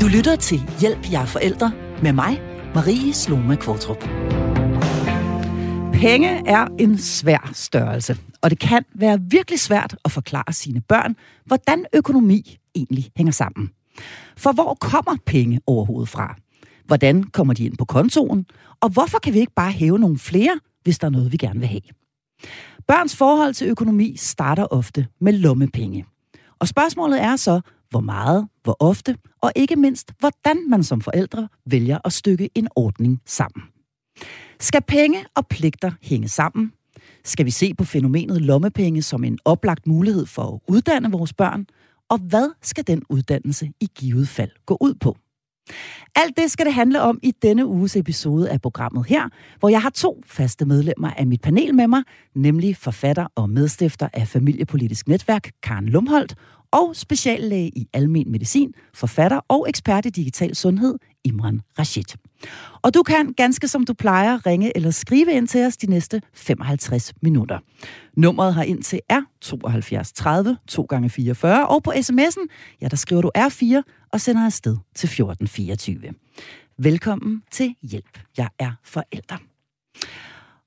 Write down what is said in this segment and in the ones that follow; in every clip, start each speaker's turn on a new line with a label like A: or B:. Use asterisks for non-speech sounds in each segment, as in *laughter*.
A: Du lytter til Hjælp jer forældre med mig, Marie Sloma Kvartrup. Penge er en svær størrelse, og det kan være virkelig svært at forklare sine børn, hvordan økonomi egentlig hænger sammen. For hvor kommer penge overhovedet fra? Hvordan kommer de ind på kontoen? Og hvorfor kan vi ikke bare hæve nogle flere, hvis der er noget, vi gerne vil have? Børns forhold til økonomi starter ofte med lommepenge. Og spørgsmålet er så, hvor meget, hvor ofte, og ikke mindst, hvordan man som forældre vælger at stykke en ordning sammen. Skal penge og pligter hænge sammen? Skal vi se på fænomenet lommepenge som en oplagt mulighed for at uddanne vores børn? Og hvad skal den uddannelse i givet fald gå ud på? Alt det skal det handle om i denne uges episode af programmet her, hvor jeg har to faste medlemmer af mit panel med mig, nemlig forfatter og medstifter af Familiepolitisk Netværk, Karen Lumholdt, og speciallæge i almen medicin, forfatter og ekspert i digital sundhed, Imran Rashid. Og du kan, ganske som du plejer, ringe eller skrive ind til os de næste 55 minutter. Nummeret har ind til er 72 30 2 gange 44 og på sms'en, ja, der skriver du R4 og sender afsted til 1424. Velkommen til Hjælp. Jeg er forælder.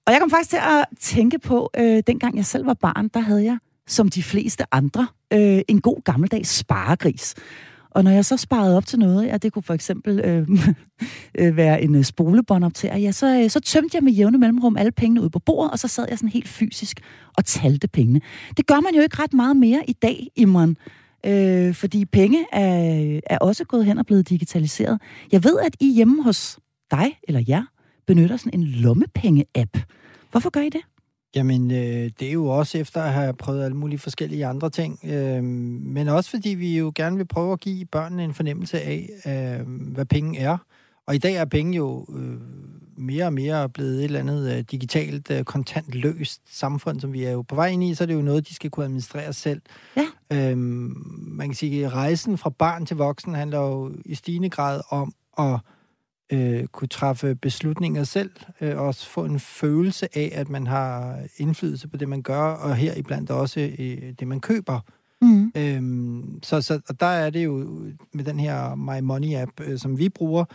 A: Og jeg kom faktisk til at tænke på, øh, dengang jeg selv var barn, der havde jeg, som de fleste andre, øh, en god gammeldags sparegris. Og når jeg så sparede op til noget, ja, det kunne for eksempel øh, *laughs* øh, være en øh, spolebåndoptager, ja, så, øh, så tømte jeg med jævne mellemrum alle pengene ud på bordet, og så sad jeg sådan helt fysisk og talte pengene. Det gør man jo ikke ret meget mere i dag, Imran. Øh, fordi penge er, er også gået hen og blevet digitaliseret. Jeg ved, at I hjemme hos dig eller jer benytter sådan en lommepenge-app. Hvorfor gør I det?
B: Jamen, øh, det er jo også efter at have prøvet alle mulige forskellige andre ting. Øh, men også fordi vi jo gerne vil prøve at give børnene en fornemmelse af, øh, hvad penge er. Og i dag er penge jo øh, mere og mere blevet et eller andet øh, digitalt, øh, kontantløst samfund, som vi er jo på vej ind i, så er det jo noget, de skal kunne administrere selv. Ja. Øh, man kan sige, at rejsen fra barn til voksen handler jo i stigende grad om at øh, kunne træffe beslutninger selv, øh, og også få en følelse af, at man har indflydelse på det, man gør, og her iblandt også øh, det, man køber. Mm. Øhm, så, så og der er det jo med den her My Money-app, øh, som vi bruger,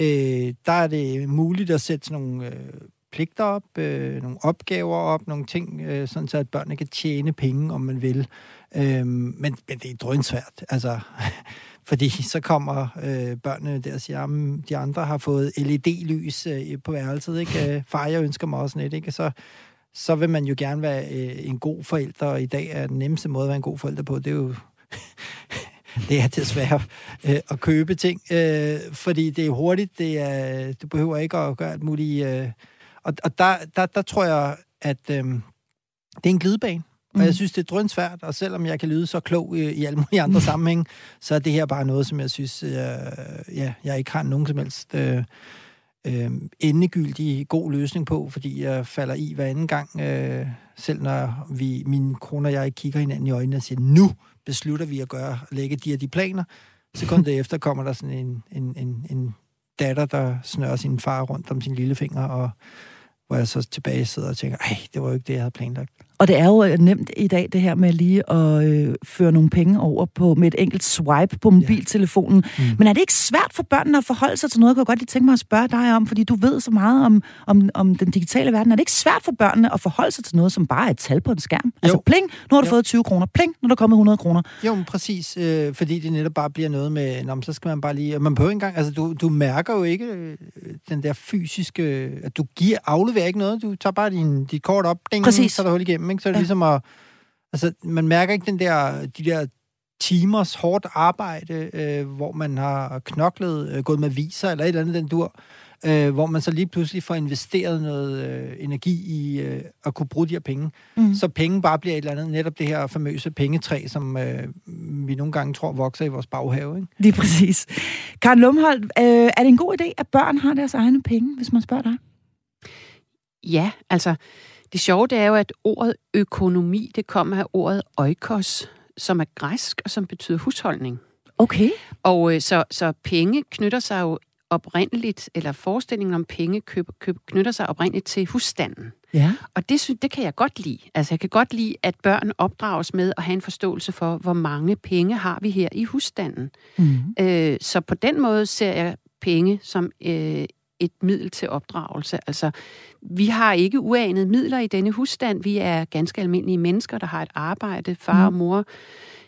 B: øh, der er det muligt at sætte sådan nogle øh, pligter op, øh, nogle opgaver op, nogle ting, øh, sådan så at børnene kan tjene penge, om man vil. Øhm, men, men det er drønsvært. Altså, *laughs* fordi så kommer øh, børnene der og siger, at de andre har fået LED-lys øh, på værelset. Ikke? Øh, far, jeg ønsker mig også net. Ikke? Så, så vil man jo gerne være øh, en god forælder, og i dag er den nemmeste måde at være en god forælder på, det er jo... *laughs* det er desværre øh, at købe ting, øh, fordi det er hurtigt, det er, du behøver ikke at gøre alt muligt. Øh, og og der, der, der tror jeg, at øh, det er en glidebane. Og jeg mm. synes, det er drønsvært, og selvom jeg kan lyde så klog i, i alle mulige andre sammenhæng, så er det her bare noget, som jeg synes, øh, ja, jeg ikke har nogen som helst øh, øh, endegyldig god løsning på, fordi jeg falder i hver anden gang, øh, selv når vi, mine kroner og jeg kigger hinanden i øjnene og siger, nu beslutter vi at gøre, lægge de her de planer. Sekundet *laughs* efter kommer der sådan en, en, en, en datter, der snører sin far rundt om sin lillefinger, og hvor jeg så tilbage sidder og tænker, ej, det var jo ikke det, jeg havde planlagt.
A: Og det er jo nemt i dag, det her med lige at øh, føre nogle penge over på med et enkelt swipe på mobiltelefonen. Ja. Mm. Men er det ikke svært for børnene at forholde sig til noget? Jeg kunne godt lige tænke mig at spørge dig om, fordi du ved så meget om, om, om den digitale verden. Er det ikke svært for børnene at forholde sig til noget, som bare er et tal på en skærm? Altså, jo. Altså pling, nu har du jo. fået 20 kroner. Pling, nu er der kommet 100 kroner.
B: Jo, men præcis. Øh, fordi det netop bare bliver noget med, nå, så skal man bare lige... Man behøver ikke engang... Altså, du, du mærker jo ikke øh, den der fysiske... At du giver, afleverer ikke noget. Du tager bare din, dit kort op, ding, præcis. så er der hul igennem. Ikke? Så er det ja. ligesom at Altså, man mærker ikke den der, de der timers hårdt arbejde, øh, hvor man har knoklet, øh, gået med viser eller et eller andet den dur, øh, hvor man så lige pludselig får investeret noget øh, energi i øh, at kunne bruge de her penge. Mm. Så penge bare bliver et eller andet, netop det her famøse pengetræ, som øh, vi nogle gange tror vokser i vores baghave. Ikke?
A: Det er præcis. Karen Lumholdt, øh, er det en god idé, at børn har deres egne penge, hvis man spørger dig?
C: Ja, altså det sjove det er jo, at ordet økonomi, det kommer af ordet oikos, som er græsk og som betyder husholdning.
A: Okay.
C: Og øh, så, så penge knytter sig jo oprindeligt, eller forestillingen om penge køb, køb, knytter sig oprindeligt til husstanden.
A: Ja.
C: Og det, synes, det kan jeg godt lide. Altså, jeg kan godt lide, at børn opdrages med at have en forståelse for, hvor mange penge har vi her i husstanden.
A: Mm.
C: Øh, så på den måde ser jeg penge som øh, et middel til opdragelse. Altså, vi har ikke uanede midler i denne husstand. Vi er ganske almindelige mennesker, der har et arbejde, far og mor,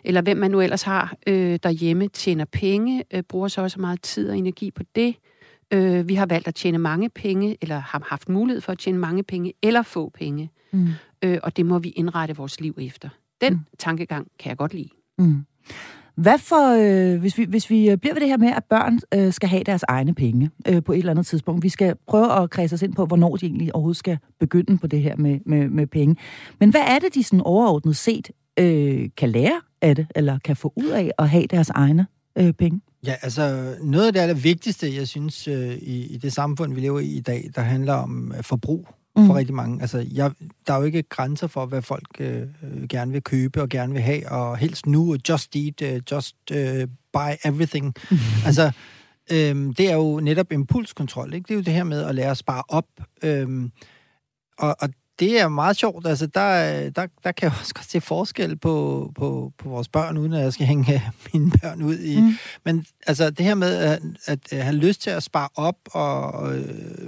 C: eller hvem man nu ellers har øh, derhjemme, tjener penge, øh, bruger så også meget tid og energi på det. Øh, vi har valgt at tjene mange penge, eller har haft mulighed for at tjene mange penge, eller få penge.
A: Mm.
C: Øh, og det må vi indrette vores liv efter. Den
A: Mm.
C: tankegang kan jeg godt lide.
A: Mm. Hvad for, øh, hvis, vi, hvis vi øh, bliver ved det her med, at børn øh, skal have deres egne penge øh, på et eller andet tidspunkt. Vi skal prøve at kredse os ind på, hvornår de egentlig overhovedet skal begynde på det her med, med, med penge. Men hvad er det, de sådan overordnet set øh, kan lære af det, eller kan få ud af at have deres egne øh, penge?
B: Ja, altså noget af det allervigtigste, jeg synes, øh, i, i det samfund, vi lever i i dag, der handler om øh, forbrug for
A: Mm.
B: rigtig mange. Altså, jeg, der er jo ikke grænser for, hvad folk øh, øh, gerne vil købe og gerne vil have, og helst nu, og just eat, uh, just uh, buy everything. *laughs* altså, øhm, det er jo netop impulskontrol, ikke? Det er jo det her med at lære at spare op. Øhm, og, og det er meget sjovt. Altså, der, der, der kan jeg *laughs* også godt se forskel på, på, på vores børn, uden at jeg skal hænge *laughs* mine børn ud i.
A: Mm.
B: Men altså, det her med at, at, at have lyst til at spare op, og, øh,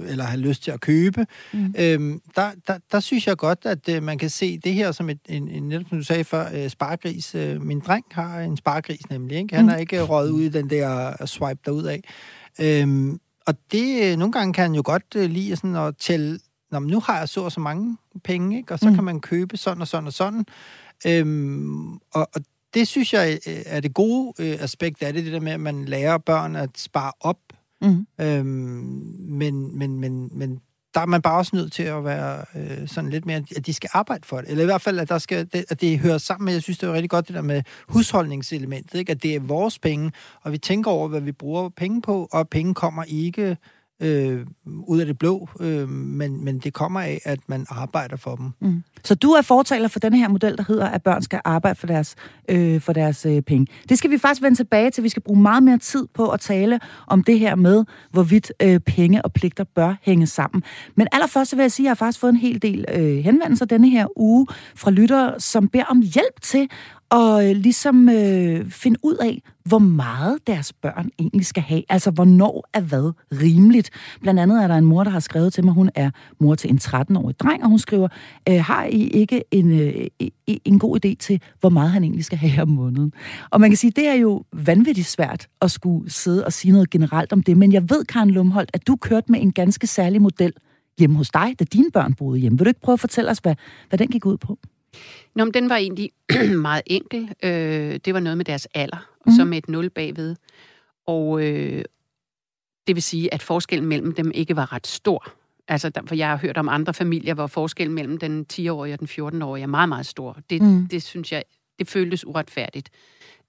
B: eller have lyst til at købe,
A: Mm.
B: øhm, der, der, der synes jeg godt, at øh, man kan se det her som et, en, en netop som du sagde før, øh, sparegris. Øh, min dreng har en sparegris nemlig. Ikke? Han
A: Mm.
B: har ikke røget ud i den der swipe derud af. Øhm, og det, øh, nogle gange kan han jo godt øh, lide sådan at tælle, Nå, men nu har jeg så og så mange penge, ikke? og så
A: Mm.
B: kan man købe sådan og sådan og sådan. Øhm, og, og det synes jeg øh, er det gode øh, aspekt af det, det der med, at man lærer børn at spare op.
A: Mm.
B: Øhm, men, men, men, men der er man bare også nødt til at være øh, sådan lidt mere, at de skal arbejde for det. Eller i hvert fald, at, der skal, det, at det hører sammen med, jeg synes, det er rigtig godt det der med husholdningselementet, ikke? at det er vores penge, og vi tænker over, hvad vi bruger penge på, og penge kommer ikke øh, ud af det blå, øh, men, men det kommer af, at man arbejder for dem.
A: Mm. Så du er fortaler for den her model, der hedder, at børn skal arbejde for deres, øh, for deres øh, penge. Det skal vi faktisk vende tilbage til. Vi skal bruge meget mere tid på at tale om det her med, hvorvidt øh, penge og pligter bør hænge sammen. Men allerførst så vil jeg sige, at jeg har faktisk fået en hel del øh, henvendelser denne her uge fra lyttere, som beder om hjælp til og øh, ligesom øh, finde ud af, hvor meget deres børn egentlig skal have. Altså, hvornår er hvad rimeligt. Blandt andet er der en mor, der har skrevet til mig, hun er mor til en 13-årig dreng, og hun skriver, øh, har I ikke en, øh, en god idé til, hvor meget han egentlig skal have om måneden? Og man kan sige, det er jo vanvittigt svært at skulle sidde og sige noget generelt om det, men jeg ved, Karen Lumholdt, at du kørte med en ganske særlig model hjemme hos dig, da dine børn boede hjemme. Vil du ikke prøve at fortælle os, hvad, hvad den gik ud på?
C: Nå, men den var egentlig *clears throat* meget enkel. Øh, det var noget med deres alder, og
A: Mhm.
C: så med et nul bagved. Og øh, det vil sige, at forskellen mellem dem ikke var ret stor. Altså, for jeg har hørt om andre familier, hvor forskellen mellem den 10-årige og den 14-årige er meget, meget stor. Det,
A: mm.
C: det synes jeg, det føltes uretfærdigt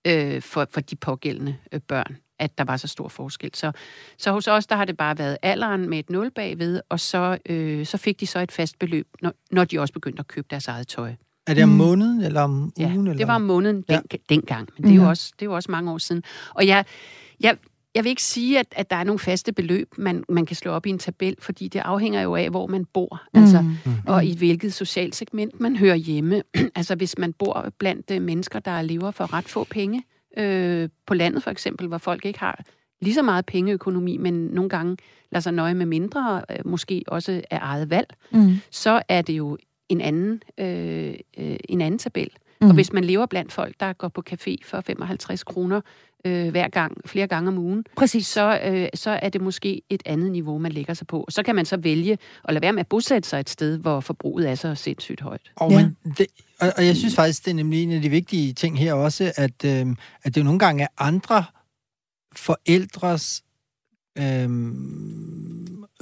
C: øh, for, for de pågældende øh, børn, at der var så stor forskel. Så, så hos os, der har det bare været alderen med et nul bagved, og så, øh, så fik de så et fast beløb, når, når de også begyndte at købe deres eget tøj.
B: Er det om
A: Mm.
B: måneden, eller om
C: Ja,
B: ugen? eller?
C: det var om måneden
B: Ja.
C: den, dengang, men det er, jo
A: Ja.
C: også, det er jo også mange år siden. Og jeg, jeg, jeg vil ikke sige, at, at der er nogle faste beløb, man, man kan slå op i en tabel, fordi det afhænger jo af, hvor man bor. Altså,
A: Mm.
C: og i hvilket socialt segment man hører hjemme. *clears throat* altså hvis man bor blandt øh, mennesker, der lever for ret få penge, øh, på landet for eksempel, hvor folk ikke har lige så meget pengeøkonomi, men nogle gange lader sig nøje med mindre, øh, måske også af eget valg,
A: Mm.
C: så er det jo en anden, øh, øh, en anden tabel.
A: Mm.
C: Og hvis man lever blandt folk, der går på café for 55 kroner øh, hver gang, flere gange om ugen,
A: Præcis.
C: så, øh, så er det måske et andet niveau, man lægger sig på. Og så kan man så vælge at lade være med at bosætte sig et sted, hvor forbruget er så sindssygt højt.
B: Og,
A: Ja.
B: men det, og, og jeg synes faktisk, det er nemlig en af de vigtige ting her også, at, øh, at det jo nogle gange er andre forældres øh,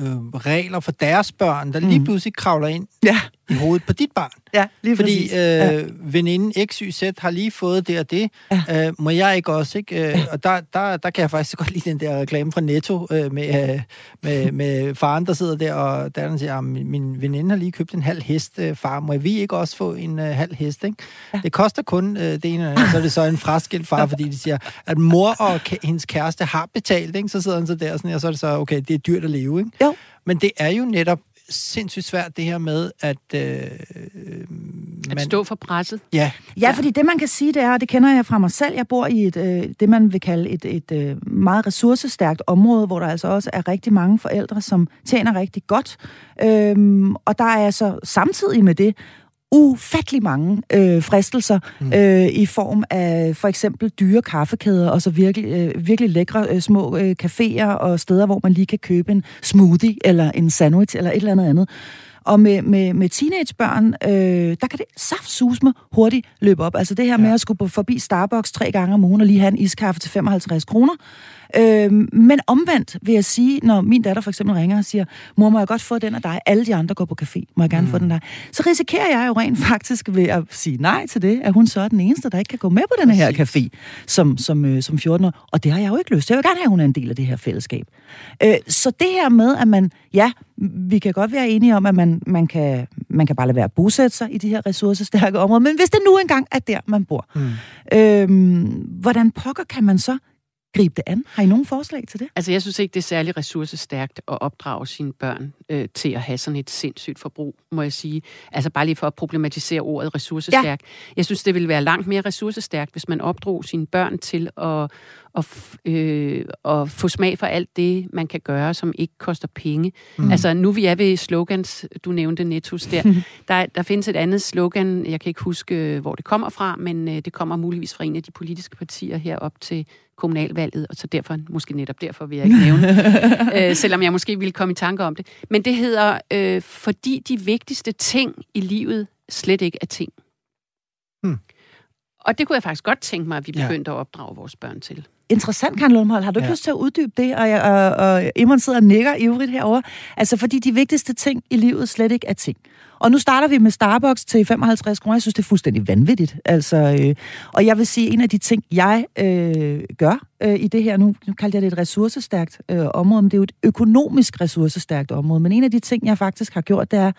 B: øh, regler for deres børn, der lige
A: Mm.
B: pludselig kravler ind
A: Ja.
B: i hovedet på dit barn.
A: Ja, lige
B: Fordi
A: præcis.
B: øh,
A: Ja.
B: veninden XYZ har lige fået det og det. Ja. Øh, må jeg ikke også, ikke? Øh, og der, der, der kan jeg faktisk godt lide den der reklame fra Netto øh, med, øh, med, med faren, der sidder der, og der siger, at min, min veninde har lige købt en halv hest. Øh, far, må vi ikke også få en øh, halv hest, ikke? Ja. Det koster kun øh, det ene, og så er det så en fraskilt far, fordi de siger, at mor og hendes kæreste har betalt, ikke? Så sidder han så der, sådan, og så er det så, okay, det er dyrt at leve, ikke?
A: Jo.
B: Men det er jo netop sindssygt svært, det her med, at... Øh,
C: At stå for presset.
B: Ja,
A: Ja, fordi det man kan sige, det er, og det kender jeg fra mig selv, jeg bor i et, øh, det man vil kalde et, et øh, meget ressourcestærkt område, hvor der altså også er rigtig mange forældre, som tjener rigtig godt. Øhm, og der er altså samtidig med det ufattelig mange øh, fristelser mm. øh, i form af for eksempel dyre kaffekæder og så virkelig, øh, virkelig lækre øh, små øh, caféer og steder, hvor man lige kan købe en smoothie eller en sandwich eller et eller andet andet. Og med, med, med teenagebørn, øh, der kan det saftsusme hurtigt løbe op. Altså det her ja. med at skulle på- forbi Starbucks tre gange om ugen og lige have en iskaffe til 55 kroner. Øh, men omvendt vil jeg sige, når min datter for eksempel ringer og siger, mor, må jeg godt få den af dig? Alle de andre går på café. Må jeg gerne mm. få den der? Så risikerer jeg jo rent faktisk ved at sige nej til det, at hun så er den eneste, der ikke kan gå med på den her café som, som, øh, som 14 år. Og det har jeg jo ikke lyst til. Jeg vil gerne have, at hun er en del af det her fællesskab. Øh, så det her med, at man, ja, vi kan godt være enige om, at man, man, kan, man kan bare lade være at bosætte sig i de her ressourcestærke områder, men hvis det nu engang er der, man bor, mm. øh, hvordan pokker kan man så gribe det an? Har I nogen forslag til det?
C: Altså, jeg synes ikke, det er særlig ressourcestærkt at opdrage sine børn øh, til at have sådan et sindssygt forbrug, må jeg sige. Altså, bare lige for at problematisere ordet ressourcestærk. Ja. Jeg synes, det ville være langt mere ressourcestærkt, hvis man opdrog sine børn til at, at, øh, at få smag for alt det, man kan gøre, som ikke koster penge. Mm. Altså, nu vi er ved slogans, du nævnte Nettos der, *laughs* der, der findes et andet slogan, jeg kan ikke huske, øh, hvor det kommer fra, men øh, det kommer muligvis fra en af de politiske partier herop til kommunalvalget, og så derfor, måske netop derfor vil jeg ikke nævne, *laughs* øh, selvom jeg måske ville komme i tanke om det. Men det hedder, øh, fordi de vigtigste ting i livet slet ikke er ting.
B: Hmm.
C: Og det kunne jeg faktisk godt tænke mig, at vi
B: Ja.
C: begyndte at opdrage vores børn til.
A: Interessant, Karen Lundhold. Har du ikke
B: Ja.
A: lyst til at uddybe det? Og, og, og Imran sidder og nikker ivrigt herover. Altså, fordi de vigtigste ting i livet slet ikke er ting. Og nu starter vi med Starbucks til 55 kroner. Jeg synes, det er fuldstændig vanvittigt. Altså, øh, og jeg vil sige, en af de ting, jeg øh, gør øh, i det her, nu, nu kalder jeg det et ressourcestærkt øh, område, men det er jo et økonomisk ressourcestærkt område. Men en af de ting, jeg faktisk har gjort, det er,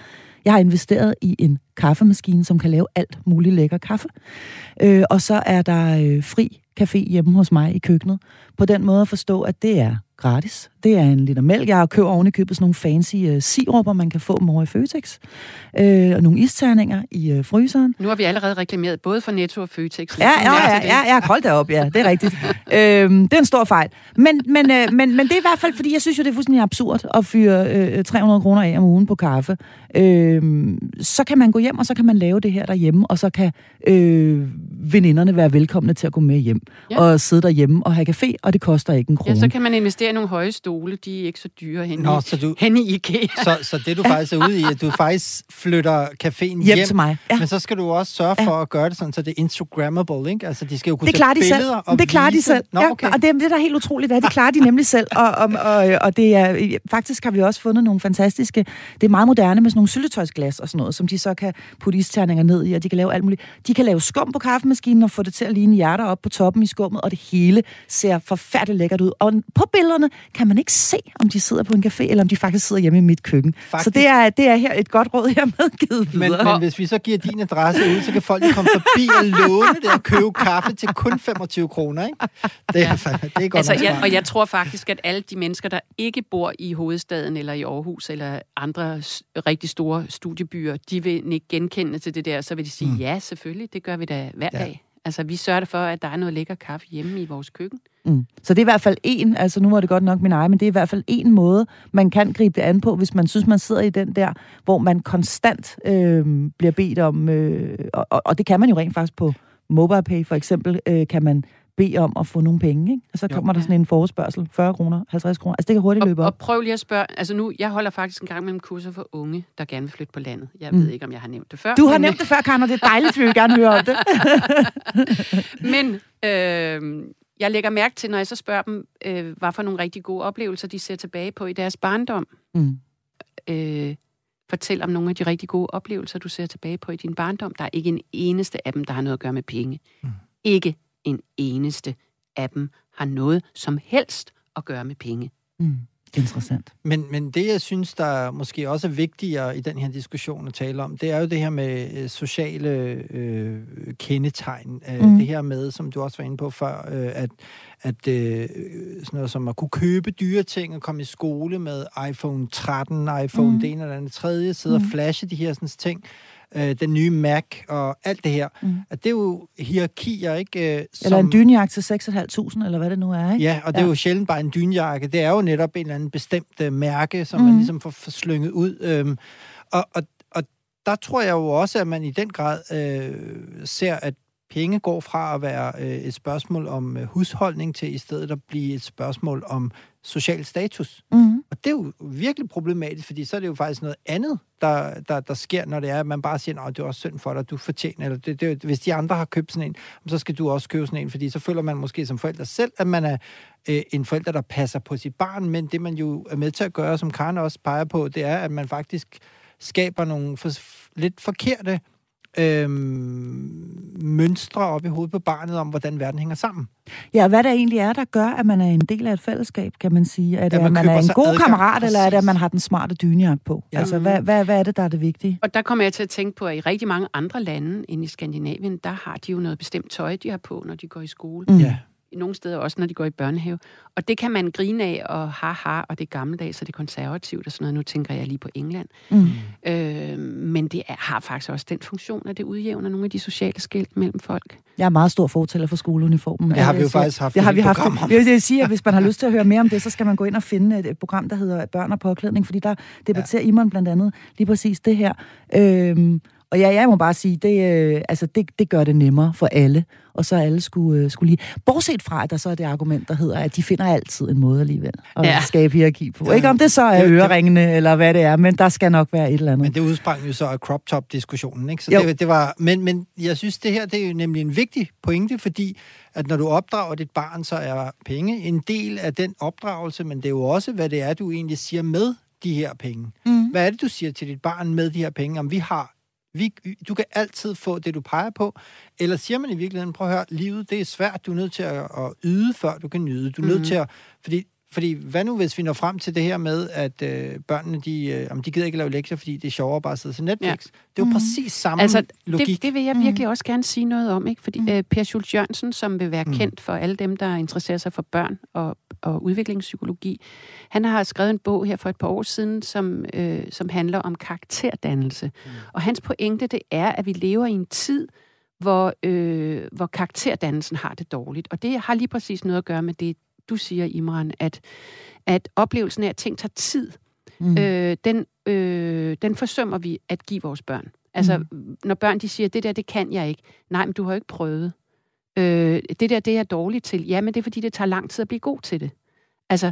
A: jeg har investeret i en kaffemaskine, som kan lave alt muligt lækker kaffe. Øh, og så er der øh, fri café hjemme hos mig i køkkenet. På den måde at forstå, at det er gratis. Det er en liter mælk. Jeg købt oven i købet sådan nogle fancy øh, siruper, man kan få dem over i Føtex. Øh, og nogle isterninger i øh, fryseren.
C: Nu har vi allerede reklameret både for Netto og Føtex.
A: Ja, ja, ja, ja, ja, hold da op, ja, det er rigtigt. *laughs* øhm, det er en stor fejl. Men, men, øh, men, men det er i hvert fald, fordi jeg synes jo, det er fuldstændig absurd at fyre øh, 300 kroner af om ugen på kaffe. Øhm, så kan man gå hjem, og så kan man lave det her derhjemme, og så kan øh, veninderne være velkomne til at gå med hjem
C: Ja.
A: og sidde derhjemme og have café, og det koster ikke en krone.
C: Ja, så kan man investere i nogle høje stole. De er ikke så dyre hen,
B: Nå,
C: i,
B: så du,
C: hen i IKEA.
B: så, så det du faktisk er ude i, at du faktisk flytter caféen hjem,
A: hjem til mig. Ja.
B: men så skal du også sørge for at gøre det sådan, så det er Instagrammable, ikke? Altså, de skal jo kunne
A: Det klarer
B: tage
A: de selv.
B: billeder og
A: Det klarer de selv.
B: Nå,
A: ja,
B: okay.
A: og det, det, der er helt utroligt, er, at det klarer de nemlig selv. Og, og, og, og det er, faktisk har vi også fundet nogle fantastiske... Det er meget moderne med sådan nogle syltetøjsglas og sådan noget, som de så kan putte isterninger ned i, og de kan lave alt muligt. De kan lave skum på kaffemaskinen og få det til at ligne hjerter op på toppen i skummet, og det hele ser forfærdeligt lækkert ud. Og på billederne kan man ikke se, om de sidder på en café, eller om de faktisk sidder hjemme i mit køkken.
B: Faktisk.
A: Så det er, det er her et godt råd, jeg har medgivet
B: Men,
A: videre.
B: men hvis vi så giver din adresse ud, så kan folk komme forbi og låne det og købe kaffe til kun 25 kroner, ikke? Det er, fandme- det er godt
C: Altså,
B: nok
C: jeg, og jeg tror faktisk, at alle de mennesker, der ikke bor i hovedstaden eller i Aarhus eller andre rigtig store studiebyer, de vil ikke genkende til det der, så vil de sige, mm. ja, selvfølgelig, det gør vi da hver
B: Ja.
C: ja. dag. Altså, vi sørger for, at der er noget lækker kaffe hjemme i vores køkken.
A: Mm. Så det er i hvert fald en, altså nu var det godt nok min egen, men det er i hvert fald en måde, man kan gribe det an på, hvis man synes, man sidder i den der, hvor man konstant øh, bliver bedt om, øh, og, og- det kan man jo rent faktisk på MobilePay for eksempel, øh, kan man bede om at få nogle penge, ikke? Og så
B: Jo.
A: kommer der
C: Ja.
A: sådan en forespørgsel, 40 kroner, 50 kroner, altså det kan hurtigt løbe
C: Og,
A: op.
C: og prøv lige at spørge, altså nu, jeg holder faktisk en gang med kurser for unge, der gerne vil flytte på landet. Jeg
A: Mm.
C: ved ikke, om jeg har nævnt det før.
A: Du har
C: men-
A: nævnt det før, Karen, og det er dejligt, vi vil gerne høre om det. *laughs*
C: Men øh, jeg lægger mærke til, når jeg så spørger dem, øh, hvad for nogle rigtig gode oplevelser de ser tilbage på i deres barndom.
A: Mm.
C: Øh, Fortæl om nogle af de rigtig gode oplevelser, du ser tilbage på i din barndom. Der er ikke en eneste af dem, der har noget at gøre med penge. Mm. Ikke en eneste af dem har noget som helst at gøre med penge.
A: Mm. Interessant.
B: Men, men det, jeg synes, der måske også er vigtigere i den her diskussion at tale om, det er jo det her med øh, sociale øh, kendetegn. Øh, mm. Det her med, som du også var inde på før, øh, at, at øh, sådan noget som at kunne købe dyre ting og komme i skole med iPhone 13, iPhone mm. det ene eller andet tredje, sidde mm. og flashe de her sådan, ting øh, den nye Mac og alt det her. Mm. At det er jo hierarkier, ikke? Øh,
A: som, eller en dynjakke til 6.500, eller hvad det nu er, ikke?
B: Ja, og det ja. er jo sjældent bare en dynjakke. Det er jo netop en eller anden bestemt uh, mærke, som mm. man ligesom får, får slynget ud. Øhm, og, og, og der tror jeg jo også, at man i den grad øh, ser, at penge går fra at være øh, et spørgsmål om øh, husholdning til i stedet at blive et spørgsmål om social status. Mm. Og det er jo virkelig problematisk, fordi så er det jo faktisk noget andet, der, der, der sker, når det er, at man bare siger, at det er også synd for dig, du fortjener, eller det, det, hvis de andre har købt sådan en, så skal du også købe sådan en, fordi så føler man måske som forælder selv, at man er øh, en forælder, der passer på sit barn, men det man jo er med til at gøre, som Karen også peger på, det er, at man faktisk skaber nogle for, lidt forkerte øhm, mønstre op i hovedet på barnet om, hvordan verden hænger sammen.
A: Ja, hvad der egentlig er, der gør, at man er en del af et fællesskab, kan man sige. Er det, ja, man at man er en god adgang, kammerat, præcis. eller er det, at man har den smarte dynejagt på? Ja. Altså, hvad, hvad, hvad er det, der er det vigtige?
C: Og der kommer jeg til at tænke på, at i rigtig mange andre lande end i Skandinavien, der har de jo noget bestemt tøj, de har på, når de går i skole. Mm. Ja nogle steder også, når de går i børnehave. Og det kan man grine af, og haha, og det er gammeldags, og det er konservativt og sådan noget. Nu tænker jeg lige på England. Mm. Øh, men det er, har faktisk også den funktion, at det udjævner nogle af de sociale skilt mellem folk.
A: Jeg er meget stor fortæller for skoleuniformen.
B: Det har vi jo faktisk haft
A: det har vi haft. Jeg vil sige, at hvis man har lyst til at høre mere om det, så skal man gå ind og finde et, et program, der hedder Børn og påklædning, fordi der debatterer ja. Imon blandt andet lige præcis det her. Øh, og ja, jeg må bare sige, det, øh, altså det, det gør det nemmere for alle, og så alle skulle, øh, skulle lige... Bortset fra, at der så er det argument, der hedder, at de finder altid en måde alligevel at ja. skabe hierarki på. Ja. Ikke om det så er øreringene, eller hvad det er, men der skal nok være et eller andet.
B: Men det udsprang jo så af crop top-diskussionen, ikke? Så det, det var, men, men jeg synes, det her det er jo nemlig en vigtig pointe, fordi at når du opdrager dit barn, så er penge en del af den opdragelse, men det er jo også, hvad det er, du egentlig siger med de her penge. Mm. Hvad er det, du siger til dit barn med de her penge? Om vi har vi, du kan altid få det, du peger på. Eller siger man i virkeligheden, prøv at høre, livet det er svært, du er nødt til at, at yde, før du kan nyde. Du er mm. nødt mhm. til at... Fordi fordi hvad nu, hvis vi når frem til det her med, at øh, børnene, de, øh, om de gider ikke lave lektier, fordi det er sjovere bare at sidde til Netflix. Ja. Det er jo mm. præcis samme altså, logik.
C: Det, det vil jeg virkelig mm. også gerne sige noget om, ikke? Fordi mm. øh, Per Schultz Jørgensen, som vil være mm. kendt for alle dem, der interesserer sig for børn og, og udviklingspsykologi, han har skrevet en bog her for et par år siden, som, øh, som handler om karakterdannelse. Mm. Og hans pointe, det er, at vi lever i en tid, hvor, øh, hvor karakterdannelsen har det dårligt. Og det har lige præcis noget at gøre med det, du siger, Imran, at, at oplevelsen af, at ting tager tid, mm. øh, den, øh, den forsømmer vi at give vores børn. Altså, mm. når børn de siger, det der, det kan jeg ikke. Nej, men du har jo ikke prøvet. Øh, det der, det er jeg dårlig til. Ja, men det er, fordi det tager lang tid at blive god til det. Altså,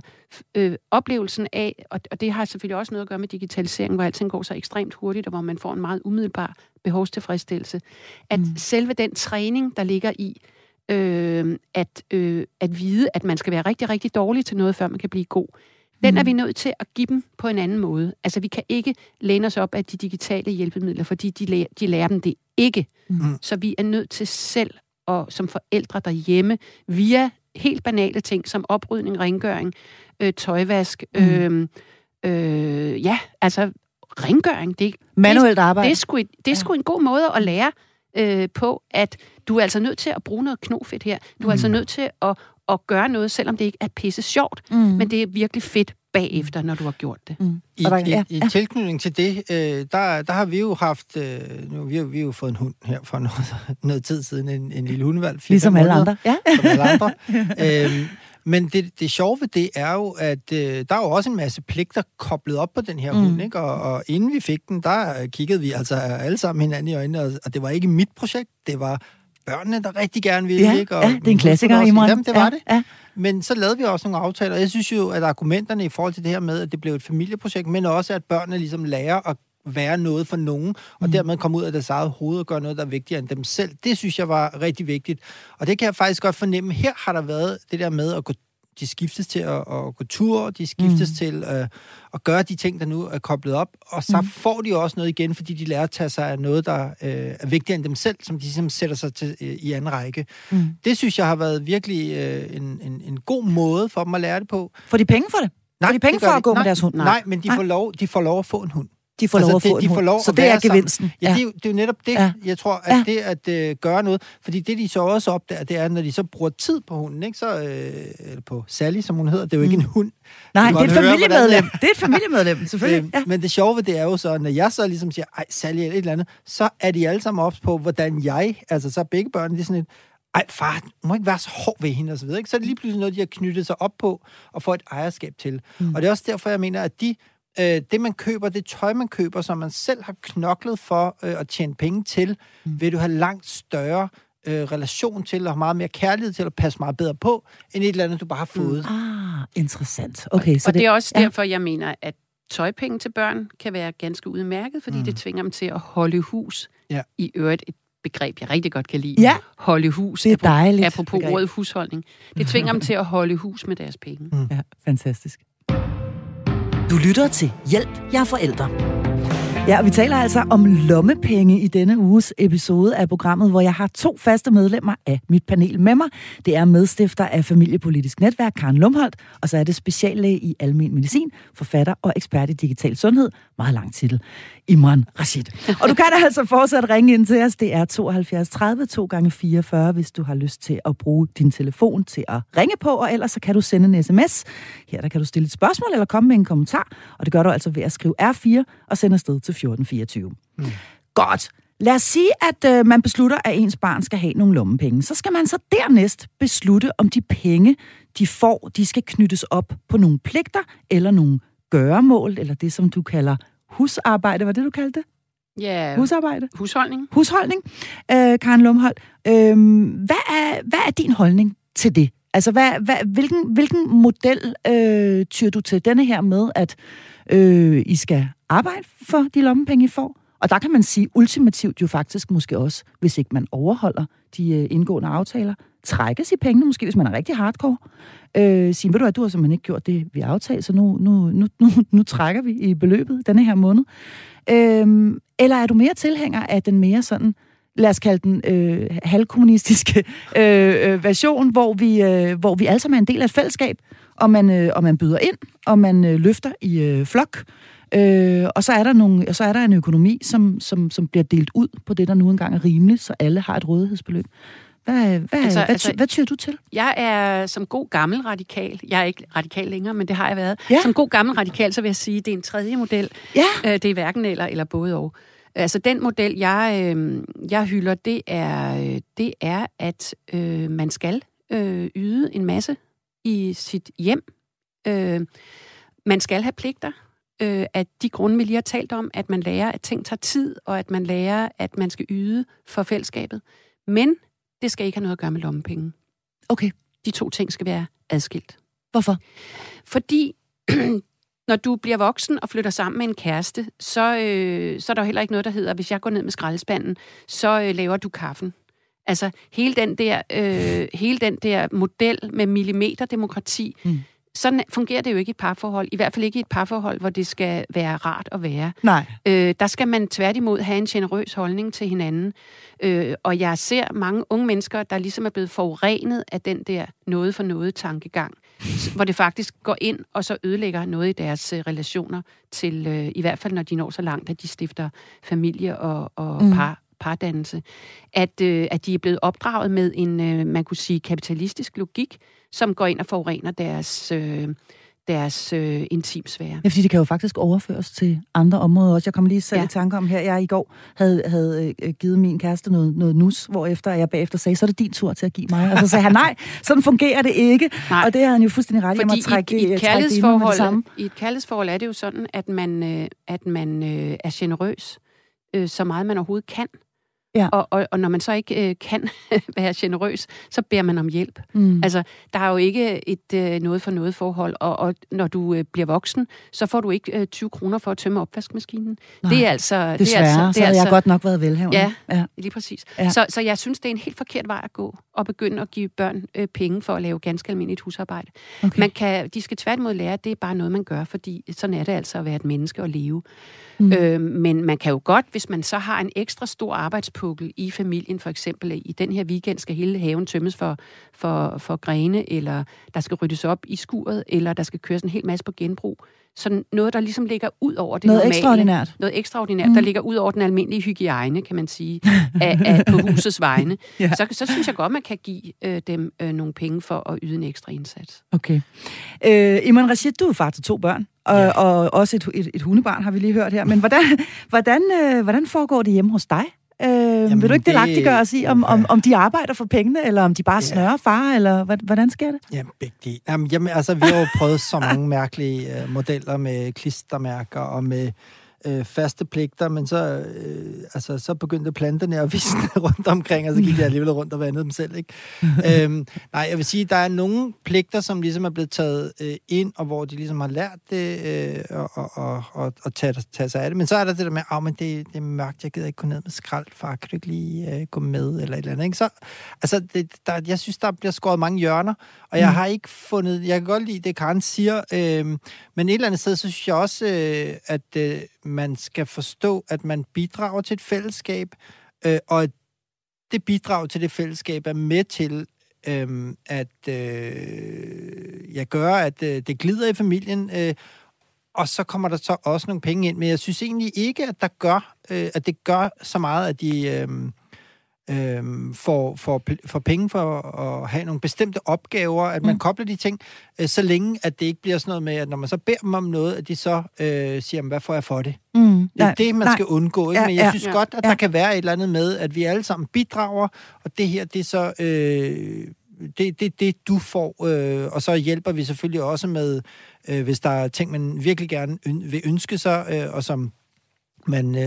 C: øh, oplevelsen af, og, og det har selvfølgelig også noget at gøre med digitalisering, hvor alting går så ekstremt hurtigt, og hvor man får en meget umiddelbar behovstilfredsstillelse, at mm. selve den træning, der ligger i, øh, at, øh, at vide, at man skal være rigtig, rigtig dårlig til noget, før man kan blive god. Den mm. er vi nødt til at give dem på en anden måde. Altså, vi kan ikke læne os op af de digitale hjælpemidler, fordi de, lærer, de lærer dem det ikke. Mm. Så vi er nødt til selv, og som forældre derhjemme, via helt banale ting, som oprydning, rengøring, øh, tøjvask, mm. øh, øh, ja, altså rengøring. Det,
A: Manuelt arbejde.
C: Det, det, er sgu, det er ja. sgu en god måde at lære øh, på, at du er altså nødt til at bruge noget knofedt her. Du er altså mm. altså nødt til at, at gøre noget, selvom det ikke er pisse sjovt, mm. men det er virkelig fedt bagefter, når du har gjort det. Mm.
B: I, der, ja, i, i tilknytning til det, øh, der, der har vi jo haft, øh, nu, vi, har, vi har jo fået en hund her for *laughs* noget, noget tid siden, en, en lille hundevalg.
A: Ligesom alle andre.
B: Ja. Som alle andre. *laughs* øhm, men det, det sjove ved det er jo, at øh, der er jo også en masse pligter koblet op på den her mm. hund, ikke? Og, og inden vi fik den, der kiggede vi altså alle sammen hinanden i øjnene, og, og det var ikke mit projekt, det var børnene, der rigtig gerne ville.
A: Ja,
B: ikke? Og,
A: ja det er en klassiker i morgen.
B: Jamen, det var ja, det. Ja. Men så lavede vi også nogle aftaler, jeg synes jo, at argumenterne i forhold til det her med, at det blev et familieprojekt, men også, at børnene ligesom lærer at være noget for nogen, og mm. dermed komme ud af deres eget hoved og gøre noget, der er vigtigere end dem selv. Det synes jeg var rigtig vigtigt. Og det kan jeg faktisk godt fornemme. Her har der været det der med at gå de skiftes til at, at gå tur, de skiftes
A: Mm.
B: til øh, at gøre de ting, der nu er koblet op, og så
A: Mm.
B: får de også noget igen, fordi de lærer at tage sig af noget, der øh, er vigtigere end dem selv, som de ligesom sætter sig til øh, i anden række.
A: Mm.
B: Det synes jeg har været virkelig øh, en, en, en god måde for dem at lære det på.
A: Får de penge for det? Får de penge
B: det
A: for at
B: de-
A: gå med
B: nej,
A: deres hund?
B: Nej, nej men de
A: Nej.
B: får, lov, de får lov at få en hund.
A: De får
B: Altså,
A: lov at
B: det-
A: få en
B: de får
A: hund.
B: lov
A: Så det er gevinsten.
B: Ja, Det, er jo, det er jo netop det,
A: Ja.
B: ja. jeg tror, at
A: Ja.
B: ja. det at øh, gøre noget, fordi det de så også opdager, det er, når de så bruger tid på hunden, ikke? Så, øh, på Sally, som hun hedder, det er jo ikke
A: Mm.
B: en hund.
A: Nej, det er et familiemedlem. Det er et familiemedlem, selvfølgelig.
B: Øh,
A: Ja.
B: Men det sjove ved det er jo så, når jeg så ligesom siger, ej, Sally eller et eller andet, så er de alle sammen ops på, hvordan jeg, altså så er begge børn, de er sådan et, ej far, du må ikke være så hård ved hende, og så videre. Ikke? Så er det lige pludselig noget, de har knyttet sig op på, og får et ejerskab til.
A: Mm.
B: Og det er også derfor, jeg mener, at de, øh, det man køber, det tøj, man køber, som man selv har knoklet for øh, at tjene penge til,
A: Mm.
B: mm. vil du have langt større øh, relation til, og meget mere kærlighed til, at passe meget bedre på, end et eller andet, du bare har fået. Mm.
A: Ah, interessant. Okay, så
C: og det, det er også
A: ja.
C: derfor, jeg mener, at tøjpenge til børn kan være ganske udmærket, fordi mm.
B: Mm.
C: det tvinger dem til at holde hus.
B: Ja.
C: I øvrigt et begreb, jeg rigtig godt kan lide.
A: Ja.
C: Holde hus.
A: Det er
C: apropos-
A: dejligt
C: Apropos
A: begreb.
C: ordet husholdning. Det tvinger dem til at holde hus med deres penge.
A: Ja, fantastisk. Du lytter til Hjælp, jeg er forældre. Ja, og vi taler altså om lommepenge i denne uges episode af programmet, hvor jeg har to faste medlemmer af mit panel med mig. Det er medstifter af Familiepolitisk Netværk, Karen Lumholdt, og så er det speciallæge i almen medicin, forfatter og ekspert i digital sundhed, meget lang titel, Imran Rashid. Og du kan altså fortsat ringe ind til os. Det er 72 30 2 gange 44, hvis du har lyst til at bruge din telefon til at ringe på, og ellers så kan du sende en sms. Her der kan du stille et spørgsmål eller komme med en kommentar, og det gør du altså ved at skrive R4 og sende afsted til 1424. Mm. Godt. Lad os sige, at øh, man beslutter, at ens barn skal have nogle lommepenge. Så skal man så dernæst beslutte, om de penge, de får, de skal knyttes op på nogle pligter eller nogle gøremål, eller det, som du kalder husarbejde. Var det, du kaldte det?
C: Ja,
A: Husarbejde?
C: husholdning.
A: husholdning, øh, Karen Lumholdt. Øh, hvad, er, hvad er din holdning til det? Altså, hvad, hvad, hvilken, hvilken model øh, tyr du til denne her med, at øh, I skal arbejde for de lommepenge, I får? Og der kan man sige ultimativt jo faktisk måske også, hvis ikke man overholder de øh, indgående aftaler, trækkes i pengene, måske hvis man er rigtig hardcore. Øh, sige, ved du hvad, du har simpelthen ikke gjort det, vi aftalte, så nu, nu, nu, nu, nu trækker vi i beløbet denne her måned. Øh, eller er du mere tilhænger af den mere sådan, lad os kalde den øh, halvkommunistiske øh, øh version, hvor vi, øh, hvor vi alle sammen er en del af et fællesskab, og man, øh, og man byder ind, og man øh, løfter i øh, flok, øh, og så er der, nogle, og så er der en økonomi, som, som, som bliver delt ud på det, der nu engang er rimeligt, så alle har et rådighedsbeløb. Hvad, hvad,
C: Altså,
A: altså, hvad,
C: altså-
A: hvad tyder du til?
C: Jeg er som god gammel radikal, jeg er ikke radikal længere, men det har jeg været.
A: Ja.
C: Som god gammel radikal, så vil jeg sige, at det er en tredje model.
A: Ja,
C: Øh, det er hverken eller, eller både og. Altså den model, jeg, øh, jeg hylder, det er, øh, det er at øh, man skal øh, yde en masse i sit hjem. Øh, man skal have pligter. Øh, at de grunde, vi lige har talt om, at man lærer, at ting tager tid, og at man lærer, at man skal yde for fællesskabet. Men det skal ikke have noget at gøre med lommepenge.
A: okay.
C: De to ting skal være adskilt.
A: Hvorfor?
C: Fordi *clears throat* når du bliver voksen og flytter sammen med en kæreste, så, øh, så er der jo heller ikke noget, der hedder, hvis jeg går ned med skraldespanden, så øh, laver du kaffen. Altså hele den der, øh, hele den der model med millimeterdemokrati,
A: Mm.
C: sådan fungerer det jo ikke i et parforhold. I hvert fald ikke i et parforhold, hvor det skal være rart at være.
A: Nej.
C: Øh, der skal man tværtimod have en generøs holdning til hinanden. Øh, og jeg ser mange unge mennesker, der ligesom er blevet forurenet af den der noget for noget tankegang, hvor det faktisk går ind og så ødelægger noget i deres øh, relationer til, øh, i hvert fald når de når så langt, at de stifter familie og, og
A: mm.
C: par, pardannelse. At, øh, at de er blevet opdraget med en, øh, man kunne sige, kapitalistisk logik, som går ind og forurener deres, øh, deres øh, intimsfære.
A: Ja, fordi det kan jo faktisk overføres til andre områder også. Jeg kom lige selv ja. I tanke om her, jeg i går havde, havde øh, givet min kæreste noget, noget nus, hvor efter jeg bagefter sagde, så er det din tur til at give mig. Og så sagde han, nej, sådan fungerer det ikke.
C: Nej.
A: Og det havde han jo fuldstændig ret i.
C: Fordi
A: trække,
C: i, i, et
A: trække det det samme.
C: i et kærlighedsforhold er det jo sådan, at man, øh, at man øh, er generøs øh, så meget man overhovedet kan. Ja. Og, og, og når man så ikke øh, kan *laughs* være generøs, så beder man om hjælp. Mm. Altså, der er jo ikke et øh, noget for noget forhold, og, og når du øh, bliver voksen, så får du ikke øh, 20 kroner for at tømme opvaskemaskinen.
A: Nej,
C: det er altså...
A: Desværre,
C: det er altså,
A: det er så altså, jeg godt nok været velhavende.
C: Ja, ja, lige præcis. Ja. Så, så jeg synes, det er en helt forkert vej at gå, at begynde at give børn øh, penge for at lave ganske almindeligt husarbejde. Okay. Man kan, de skal tværtimod lære, at det er bare noget, man gør, fordi sådan er det altså at være et menneske og leve. Mm. Øh, men man kan jo godt, hvis man så har en ekstra stor arbejdspukkel i familien, for eksempel i den her weekend skal hele haven tømmes for, for, for grene, eller der skal ryddes op i skuret, eller der skal køres en hel masse på genbrug. Så noget, der ligesom ligger ud over det
A: noget
C: normale.
A: Ekstraordinært.
C: Noget ekstraordinært. Mm. Der ligger ud over den almindelige hygiejne, kan man sige, *laughs* af, af, på husets vegne. *laughs* ja. så, så synes jeg godt, man kan give øh, dem øh, nogle penge for at yde en ekstra indsats.
A: Okay. Øh, Iman Rashid, du er far til to børn, og, ja. og også et, et, et hundebarn, har vi lige hørt her. Men hvordan, hvordan, øh, hvordan foregår det hjemme hos dig? Øh, Jamen, vil du ikke det, gøre os i, om, om, om de arbejder for pengene, eller om de bare snører ja. far, eller hvordan sker det?
B: Jamen, begge de. Jamen, jamen, altså, vi har jo prøvet så mange mærkelige uh, modeller med klistermærker og med øh, faste pligter, men så, øh, altså, så begyndte planterne at visne *laughs* rundt omkring, og så gik de alligevel rundt og vandede dem selv. Ikke? *laughs* øhm, nej, jeg vil sige, der er nogle pligter, som ligesom er blevet taget øh, ind, og hvor de ligesom har lært det, øh, og, og, og, og tage, tage sig af det. Men så er der det der med, at oh, men det, det er mørkt, jeg gider ikke gå ned med skrald, far, kan du ikke lige øh, gå med, eller et eller andet. Ikke? Så, altså, det, der, jeg synes, der bliver skåret mange hjørner, og jeg mm. har ikke fundet, jeg kan godt lide det, Karen siger, øh, men et eller andet sted, så synes jeg også, øh, at øh, man skal forstå, at man bidrager til et fællesskab, øh, og at det bidrag til det fællesskab er med til øh, at øh, jeg gør, at øh, det glider i familien, øh, og så kommer der så også nogle penge ind. Men jeg synes egentlig ikke, at der gør, øh, at det gør så meget, at de... Øh, øh, får, får, får penge for at have nogle bestemte opgaver, at man mm. kobler de ting, øh, så længe at det ikke bliver sådan noget med, at når man så beder dem om noget, at de så øh, siger, hvad får jeg for det? Mm. Det er Nej. det, man Nej. skal undgå. Ikke? Ja, Men jeg ja, synes ja, godt, at ja. der kan være et eller andet med, at vi alle sammen bidrager, og det her, det er så... Øh, det det, det, du får, øh, og så hjælper vi selvfølgelig også med, øh, hvis der er ting, man virkelig gerne vil ønske sig, øh, og som men øh,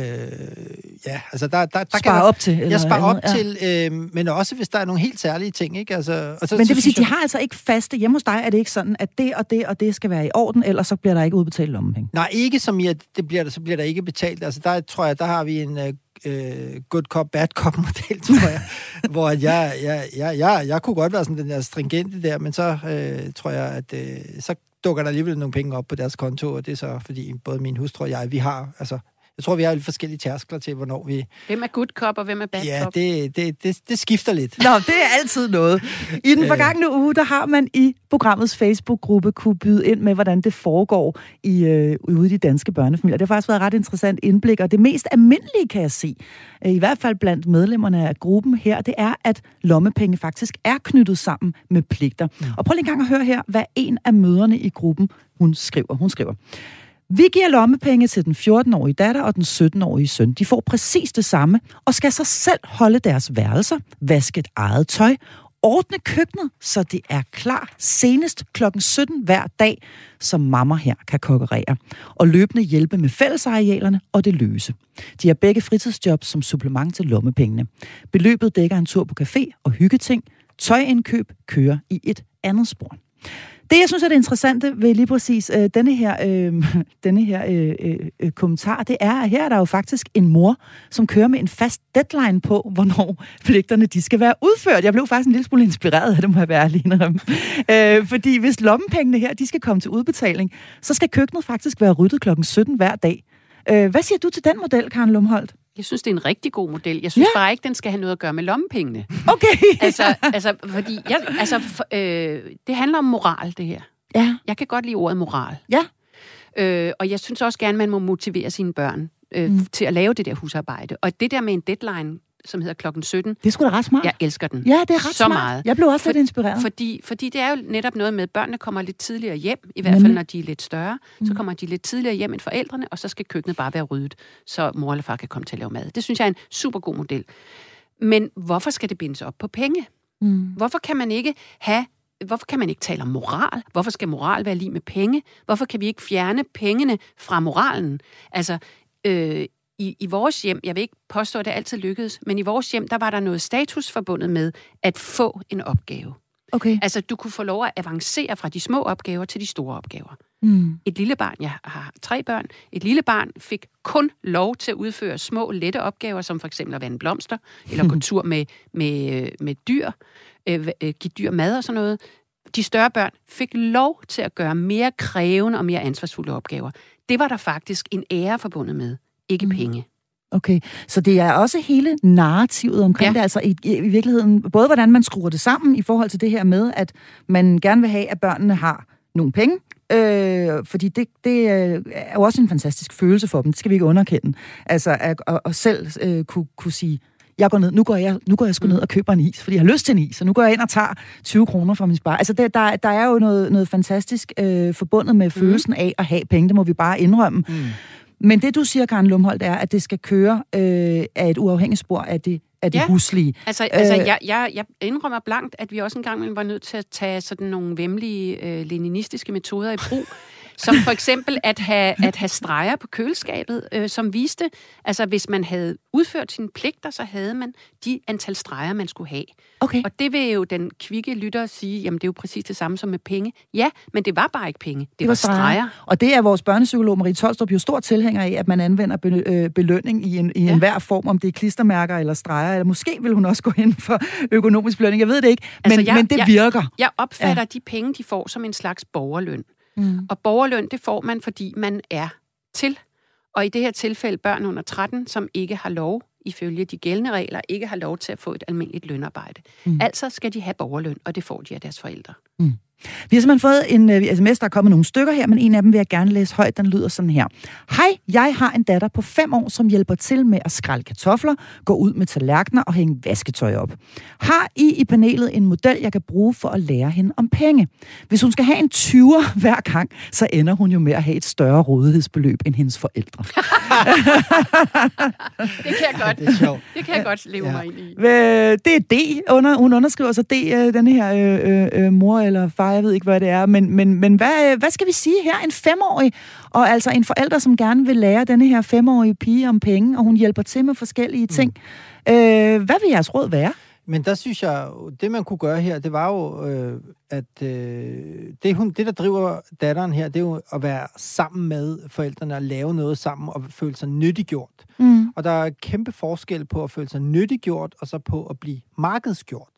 B: ja, altså der, der, der
A: kan op til.
B: Jeg sparer op ja. til, øh, men også hvis der er nogle helt særlige ting, ikke? Altså,
A: og så, men det vil sige, jeg... de har altså ikke faste hjemme hos dig, er det ikke sådan, at det og det og det skal være i orden, ellers så bliver der ikke udbetalt lommepenge?
B: Nej, ikke som i, at det bliver, så bliver der ikke betalt. Altså der tror jeg, der har vi en øh, øh good cop, bad cop *laughs* model, tror jeg, hvor jeg, jeg, jeg, jeg, jeg kunne godt være sådan den der stringente der, men så øh, tror jeg, at øh, så dukker der alligevel nogle penge op på deres konto, og det er så, fordi både min hustru og jeg, vi har, altså, jeg tror, vi har lidt forskellige tærskler til, hvornår vi...
C: Hvem er good cop, og hvem er bad
B: ja,
C: cop?
B: Ja, det, det, det, det skifter lidt.
A: Nå, det er altid noget. I den øh. forgangne uge, der har man i programmets Facebook-gruppe kunne byde ind med, hvordan det foregår i, øh, ude i de danske børnefamilier. Det har faktisk været et ret interessant indblik, og det mest almindelige, kan jeg se, øh, i hvert fald blandt medlemmerne af gruppen her, det er, at lommepenge faktisk er knyttet sammen med pligter. Mm. Og prøv lige en gang at høre her, hvad en af møderne i gruppen, hun skriver. Hun skriver, vi giver lommepenge til den 14-årige datter og den 17-årige søn. De får præcis det samme, og skal så selv holde deres værelser, vaske et eget tøj, ordne køkkenet, så det er klar senest klokken 17 hver dag, så mamma her kan kokkerere, og løbende hjælpe med fællesarealerne og det løse. De har begge fritidsjobs som supplement til lommepengene. Beløbet dækker en tur på café og hyggeting. Tøjindkøb kører i et andet spor. Det, jeg synes er det interessante ved lige præcis øh, denne her, øh, *laughs* denne her øh, øh, øh, kommentar, det er, at her er der jo faktisk en mor, som kører med en fast deadline på, hvornår *laughs* pligterne de skal være udført. Jeg blev faktisk en lille smule inspireret af det, må jeg være alene *laughs* øh, Fordi hvis lommepengene her, de skal komme til udbetaling, så skal køkkenet faktisk være ryddet klokken 17 hver dag. Øh, hvad siger du til den model, Karen Lumholdt?
C: Jeg synes, det er en rigtig god model. Jeg synes ja. bare ikke, den skal have noget at gøre med lommepengene.
A: Okay. *laughs*
C: altså, altså, fordi jeg, altså, for, øh, det handler om moral, det her.
A: Ja.
C: Jeg kan godt lide ordet moral.
A: Ja.
C: Øh, og jeg synes også gerne, man må motivere sine børn øh, mm. til at lave det der husarbejde. Og det der med en deadline, som hedder klokken 17.
A: Det skulle da ret smart.
C: Jeg elsker den.
A: Ja, det er ret
C: så
A: smart.
C: meget.
A: Jeg blev også For, lidt inspireret.
C: Fordi, fordi det er jo netop noget med, at børnene kommer lidt tidligere hjem, i hvert fald når de er lidt større. Mm. Så kommer de lidt tidligere hjem end forældrene, og så skal køkkenet bare være ryddet, så mor eller far kan komme til at lave mad. Det synes jeg er en super god model. Men hvorfor skal det bindes op på penge? Mm. Hvorfor kan man ikke have Hvorfor kan man ikke tale om moral? Hvorfor skal moral være lige med penge? Hvorfor kan vi ikke fjerne pengene fra moralen? Altså, øh, i, i vores hjem, jeg vil ikke påstå, at det altid lykkedes, men i vores hjem, der var der noget status forbundet med at få en opgave.
A: Okay.
C: Altså, du kunne få lov at avancere fra de små opgaver til de store opgaver.
A: Mm.
C: Et lille barn, jeg har tre børn, et lille barn fik kun lov til at udføre små, lette opgaver, som for eksempel at vande blomster, eller gå *laughs* tur med, med, med dyr, øh, øh, give dyr mad og sådan noget. De større børn fik lov til at gøre mere krævende og mere ansvarsfulde opgaver. Det var der faktisk en ære forbundet med, ikke
A: Mm.
C: penge.
A: Okay, så det er også hele narrativet omkring
C: ja.
A: Det, altså i, i, i virkeligheden, både hvordan man skruer det sammen i forhold til det her med, at man gerne vil have, at børnene har nogle penge, øh, fordi det, det øh, er jo også en fantastisk følelse for dem, det skal vi ikke underkende. Altså at, at, at selv øh, kunne, kunne sige, jeg går ned, nu går jeg, nu går jeg sgu
C: Mm.
A: ned og køber en is, fordi jeg har lyst til en is, så nu går jeg ind og tager 20 kroner fra min spar. Altså det, der, der er jo noget, noget fantastisk øh, forbundet med følelsen af at have penge, det må vi bare indrømme.
B: Mm.
A: Men det, du siger, Karen Lumholdt, er, at det skal køre øh, af et uafhængigt spor af det, af det
C: Ja.
A: huslige.
C: Altså, øh, altså
A: Øh.
C: jeg, jeg, jeg indrømmer blankt, at vi også engang var nødt til at tage sådan nogle vemmelige øh, leninistiske metoder i brug, som for eksempel at have, at have streger på køleskabet, øh, som viste, altså hvis man havde udført sine pligter, så havde man de antal streger, man skulle have.
A: Okay.
C: Og det vil jo den kvikke lytter sige, jamen det er jo præcis det samme som med penge. Ja, men det var bare ikke penge. Det, det var streger.
A: Og det er vores børnepsykolog Marie Tolstrup jo stor tilhænger af, at man anvender øh, belønning i, en, i
C: Ja.
A: enhver form, om det er klistermærker eller streger, eller måske vil hun også gå ind for økonomisk belønning. Jeg ved det ikke, men,
C: Altså, jeg-
A: men det
C: jeg-
A: virker.
C: Jeg opfatter ja. de penge, de får, som en slags borgerløn.
A: Mm.
C: Og borgerløn, det får man, fordi man er til. Og i det her tilfælde børn under 13, som ikke har lov, ifølge de gældende regler, ikke har lov til at få et almindeligt lønarbejde.
A: Mm.
C: Mm. Altså skal de have borgerløn, og det får de af deres forældre.
A: Vi har simpelthen fået en uh, sms, der er kommet nogle stykker her, men en af dem vil jeg gerne læse højt. Den lyder sådan her. Hej, jeg har en datter på fem år, som hjælper til med at skrælle kartofler, gå ud med tallerkener og hænge vasketøj op. Har I i panelet en model, jeg kan bruge for at lære hende om penge? Hvis hun skal have en 20'er *laughs* hver gang, så ender hun jo med at have et større rådighedsbeløb end hendes forældre. *laughs*
C: Det kan jeg godt,
B: Det er sjovt.
C: det kan jeg godt leve
B: Ja.
C: mig ind i.
A: Det er D, under, hun underskriver sig D, øh, den her øh, øh, øh, mor eller far, jeg ved ikke, hvad det er. Men, men, men hvad, øh, hvad skal vi sige her? En femårig, og altså en forælder, som gerne vil lære denne her femårige pige om penge, og hun hjælper til med forskellige ting. Mm. Øh, hvad vil jeres råd være?
B: Men der synes jeg, det man kunne gøre her, det var jo, øh, at øh, det, hun, det, der driver datteren her, det er jo at være sammen med forældrene og lave noget sammen og føle sig nyttiggjort.
A: Mm.
B: Og der er kæmpe forskel på at føle sig nyttiggjort og så på at blive markedsgjort.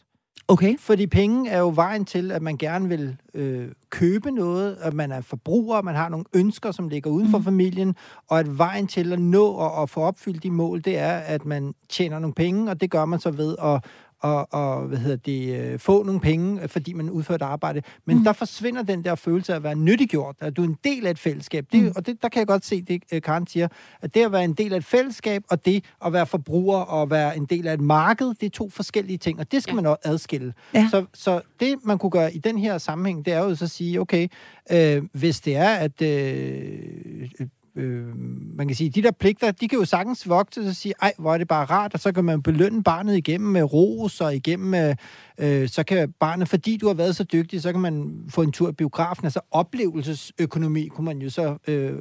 A: Okay.
B: Fordi penge er jo vejen til, at man gerne vil øh, købe noget, at man er forbruger, man har nogle ønsker, som ligger uden for
A: Mm.
B: familien, og at vejen til at nå og, og få opfyldt de mål, det er, at man tjener nogle penge, og det gør man så ved at og, og hvad hedder det, øh, få nogle penge, fordi man udfører et arbejde. Men
A: Mm.
B: der forsvinder den der følelse af at være nyttiggjort, at du er en del af et fællesskab. Det,
A: Mm.
B: mm. Og det, der kan jeg godt se, det øh, Karen siger, at det at være en del af et fællesskab, og det at være forbruger og være en del af et marked, det er to forskellige ting, og det skal
C: Ja.
B: man også adskille.
A: Ja.
B: Så, så det, man kunne gøre i den her sammenhæng, det er jo så at sige, okay, øh, hvis det er, at øh, øh, man kan sige, de der pligter, de kan jo sagtens vokse og sige, ej, hvor er det bare rart, og så kan man belønne barnet igennem med ros og igennem øh, så kan barnet, fordi du har været så dygtig, så kan man få en tur i biografen, altså oplevelsesøkonomi kunne man jo så øh,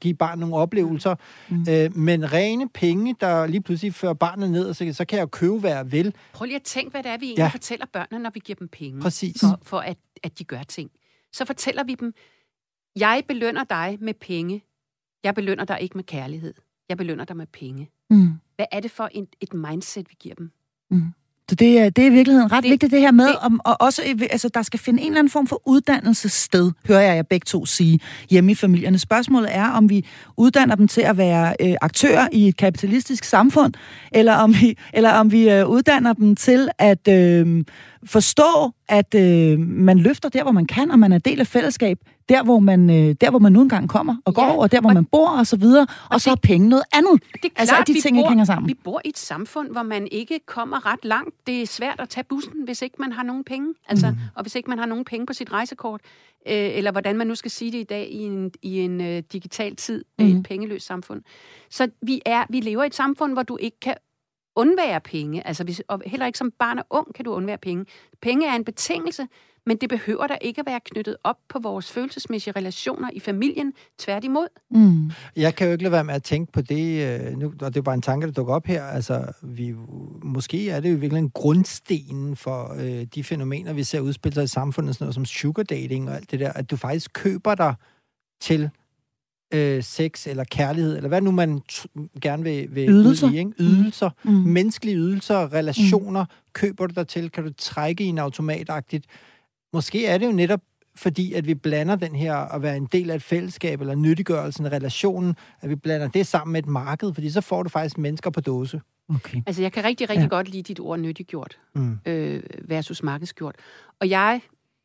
B: give barnet nogle oplevelser,
A: Mm.
B: mm. øh, men rene penge, der lige pludselig fører barnet ned, og så, så kan jeg jo købe, hvad jeg vil.
C: Prøv lige at tænke, hvad det er, vi egentlig
B: ja.
C: fortæller børnene, når vi giver dem penge.
B: Præcis.
C: For, for at, at de gør ting. Så fortæller vi dem, jeg belønner dig med penge. Jeg belønner dig ikke med kærlighed. Jeg belønner dig med penge.
A: Mm.
C: Hvad er det for en, et mindset, vi giver dem?
A: Så det er, det er i virkeligheden ret det, vigtigt, det her med,
C: det-
A: om, og også, altså, der skal finde en eller anden form for uddannelsessted, hører jeg jer begge to sige, hjemme i familierne. Spørgsmålet er, om vi uddanner dem til at være øh, aktører i et kapitalistisk samfund, eller om vi, eller om vi øh, uddanner dem til at øh, forstå, at øh, man løfter der, hvor man kan, og man er del af fællesskab, der, hvor man, øh, der, hvor man nu engang kommer og går,
C: Ja,
A: og der, hvor
C: og-
A: man bor, og så videre, og, så er penge noget andet.
C: Det er
A: Altså,
C: klart,
A: at de
C: vi
A: ting ikke
C: bor,
A: hænger sammen.
C: Vi bor i et samfund, hvor man ikke kommer ret langt. Det er svært at tage bussen, hvis ikke man har nogen penge. Altså, mm. Og hvis ikke man har nogen penge på sit rejsekort. Øh, eller hvordan man nu skal sige det i dag i en, i en øh, digital tid, mm. Et pengeløst samfund. Så vi, er, vi lever i et samfund, hvor du ikke kan undvære penge. Altså, hvis, og heller ikke som barn og ung kan du undvære penge. Penge er en betingelse, men det behøver da ikke at være knyttet op på vores følelsesmæssige relationer i familien. Tværtimod.
B: Mm. Jeg kan jo ikke lade være med at tænke på det, øh, nu, og det er bare en tanke, der dukker op her. Altså, vi, måske er det jo virkelig en grundsten for øh, de fænomener, vi ser udspille sig i samfundet, sådan noget som sugar dating og alt det der, at du faktisk køber dig til øh, sex eller kærlighed, eller hvad nu man gerne vil, vil
A: ydelser.
B: Ud i, ikke? Ydelser. Mm. Menneskelige ydelser, relationer, mm. køber du dig til, kan du trække i en automatagtigt. Måske er det jo netop fordi, at vi blander den her at være en del af et fællesskab, eller nyttiggørelsen af relationen, at vi blander det sammen med et marked, fordi så får du faktisk mennesker på dåse.
C: Okay. Altså, jeg kan rigtig, rigtig ja. godt lide dit ord nyttiggjort mm. øh, versus markedsgjort. Og jeg